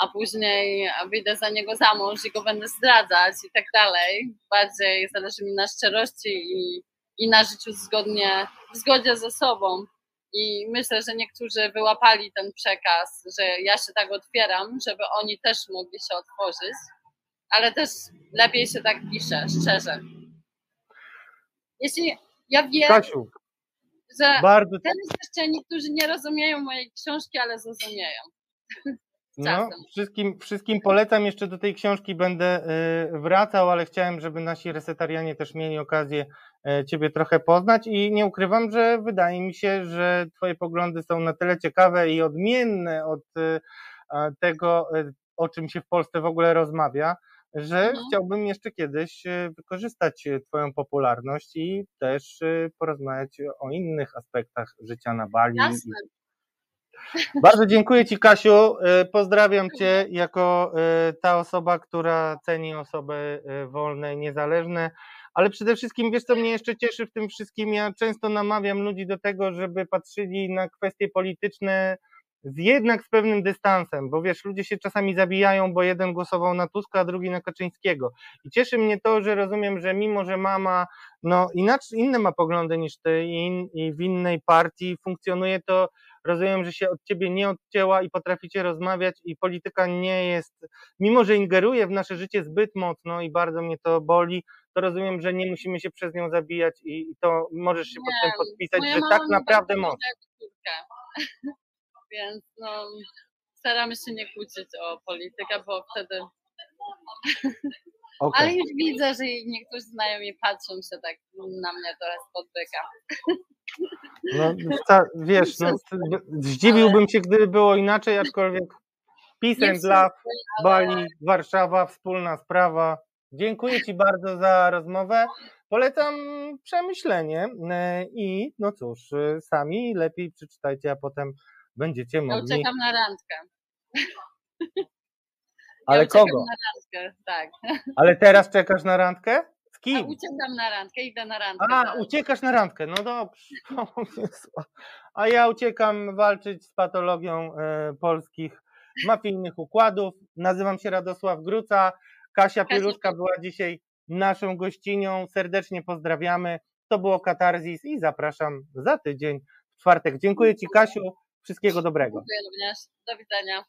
a później wyjdę za niego za mąż i go będę zdradzać i tak dalej. Bardziej zależy mi na szczerości i, i na życiu zgodnie, w zgodzie ze sobą. I myślę, że niektórzy wyłapali ten przekaz, że ja się tak otwieram, żeby oni też mogli się otworzyć, ale też lepiej się tak pisze, szczerze. Jeśli, Ja wiem, Kasiu, że bardzo teraz jeszcze niektórzy nie rozumieją mojej książki, ale zrozumieją. No, wszystkim, wszystkim polecam, jeszcze do tej książki będę y, wracał, ale chciałem, żeby nasi resetarianie też mieli okazję y, Ciebie trochę poznać i nie ukrywam, że wydaje mi się, że Twoje poglądy są na tyle ciekawe i odmienne od y, tego, o czym się w Polsce w ogóle rozmawia, że Mhm. chciałbym jeszcze kiedyś wykorzystać Twoją popularność i też porozmawiać o innych aspektach życia na Bali. Jasne. Bardzo dziękuję Ci, Kasiu. Y, Pozdrawiam Cię jako y, ta osoba, która ceni osoby y, wolne, niezależne. Ale przede wszystkim, wiesz, co mnie jeszcze cieszy w tym wszystkim? Ja często namawiam ludzi do tego, żeby patrzyli na kwestie polityczne z jednak z pewnym dystansem, bo wiesz, ludzie się czasami zabijają, bo jeden głosował na Tuska, a drugi na Kaczyńskiego. I cieszy mnie to, że rozumiem, że mimo, że mama no inaczej, inne ma poglądy niż ty i, in, i w innej partii funkcjonuje, to rozumiem, że się od ciebie nie odcięła i potraficie rozmawiać i polityka nie jest, mimo że ingeruje w nasze życie zbyt mocno i bardzo mnie to boli, to rozumiem, że nie musimy się przez nią zabijać i, i to możesz się pod tym Nie, podpisać, że tak naprawdę córkę. Więc no, staramy się nie kłócić o politykę, bo wtedy. Okej. Ale już widzę, że niektórzy znajomi patrzą się tak na mnie spod byka. No, wca- wiesz, no, zdziwiłbym się, gdyby było inaczej, aczkolwiek peace and love, Bali, Warszawa, wspólna sprawa. Dziękuję Ci bardzo za rozmowę. Polecam przemyślenie e, i no cóż, e, sami lepiej przeczytajcie, a potem będziecie mogli. uciekam na randkę. Ale ja kogo? na randkę, tak. Ale teraz czekasz na randkę? Z A kim? uciekam na randkę, idę na randkę. A, teraz. uciekasz na randkę, no dobrze. A ja uciekam walczyć z patologią e, polskich mafijnych układów. Nazywam się Radosław Gruca. Kasia Pieluszka była dzisiaj naszą gościnią. Serdecznie pozdrawiamy. To było Katarzis i zapraszam za tydzień w czwartek. Dziękuję Ci, Kasiu. Wszystkiego dobrego. Dziękuję również. Do widzenia.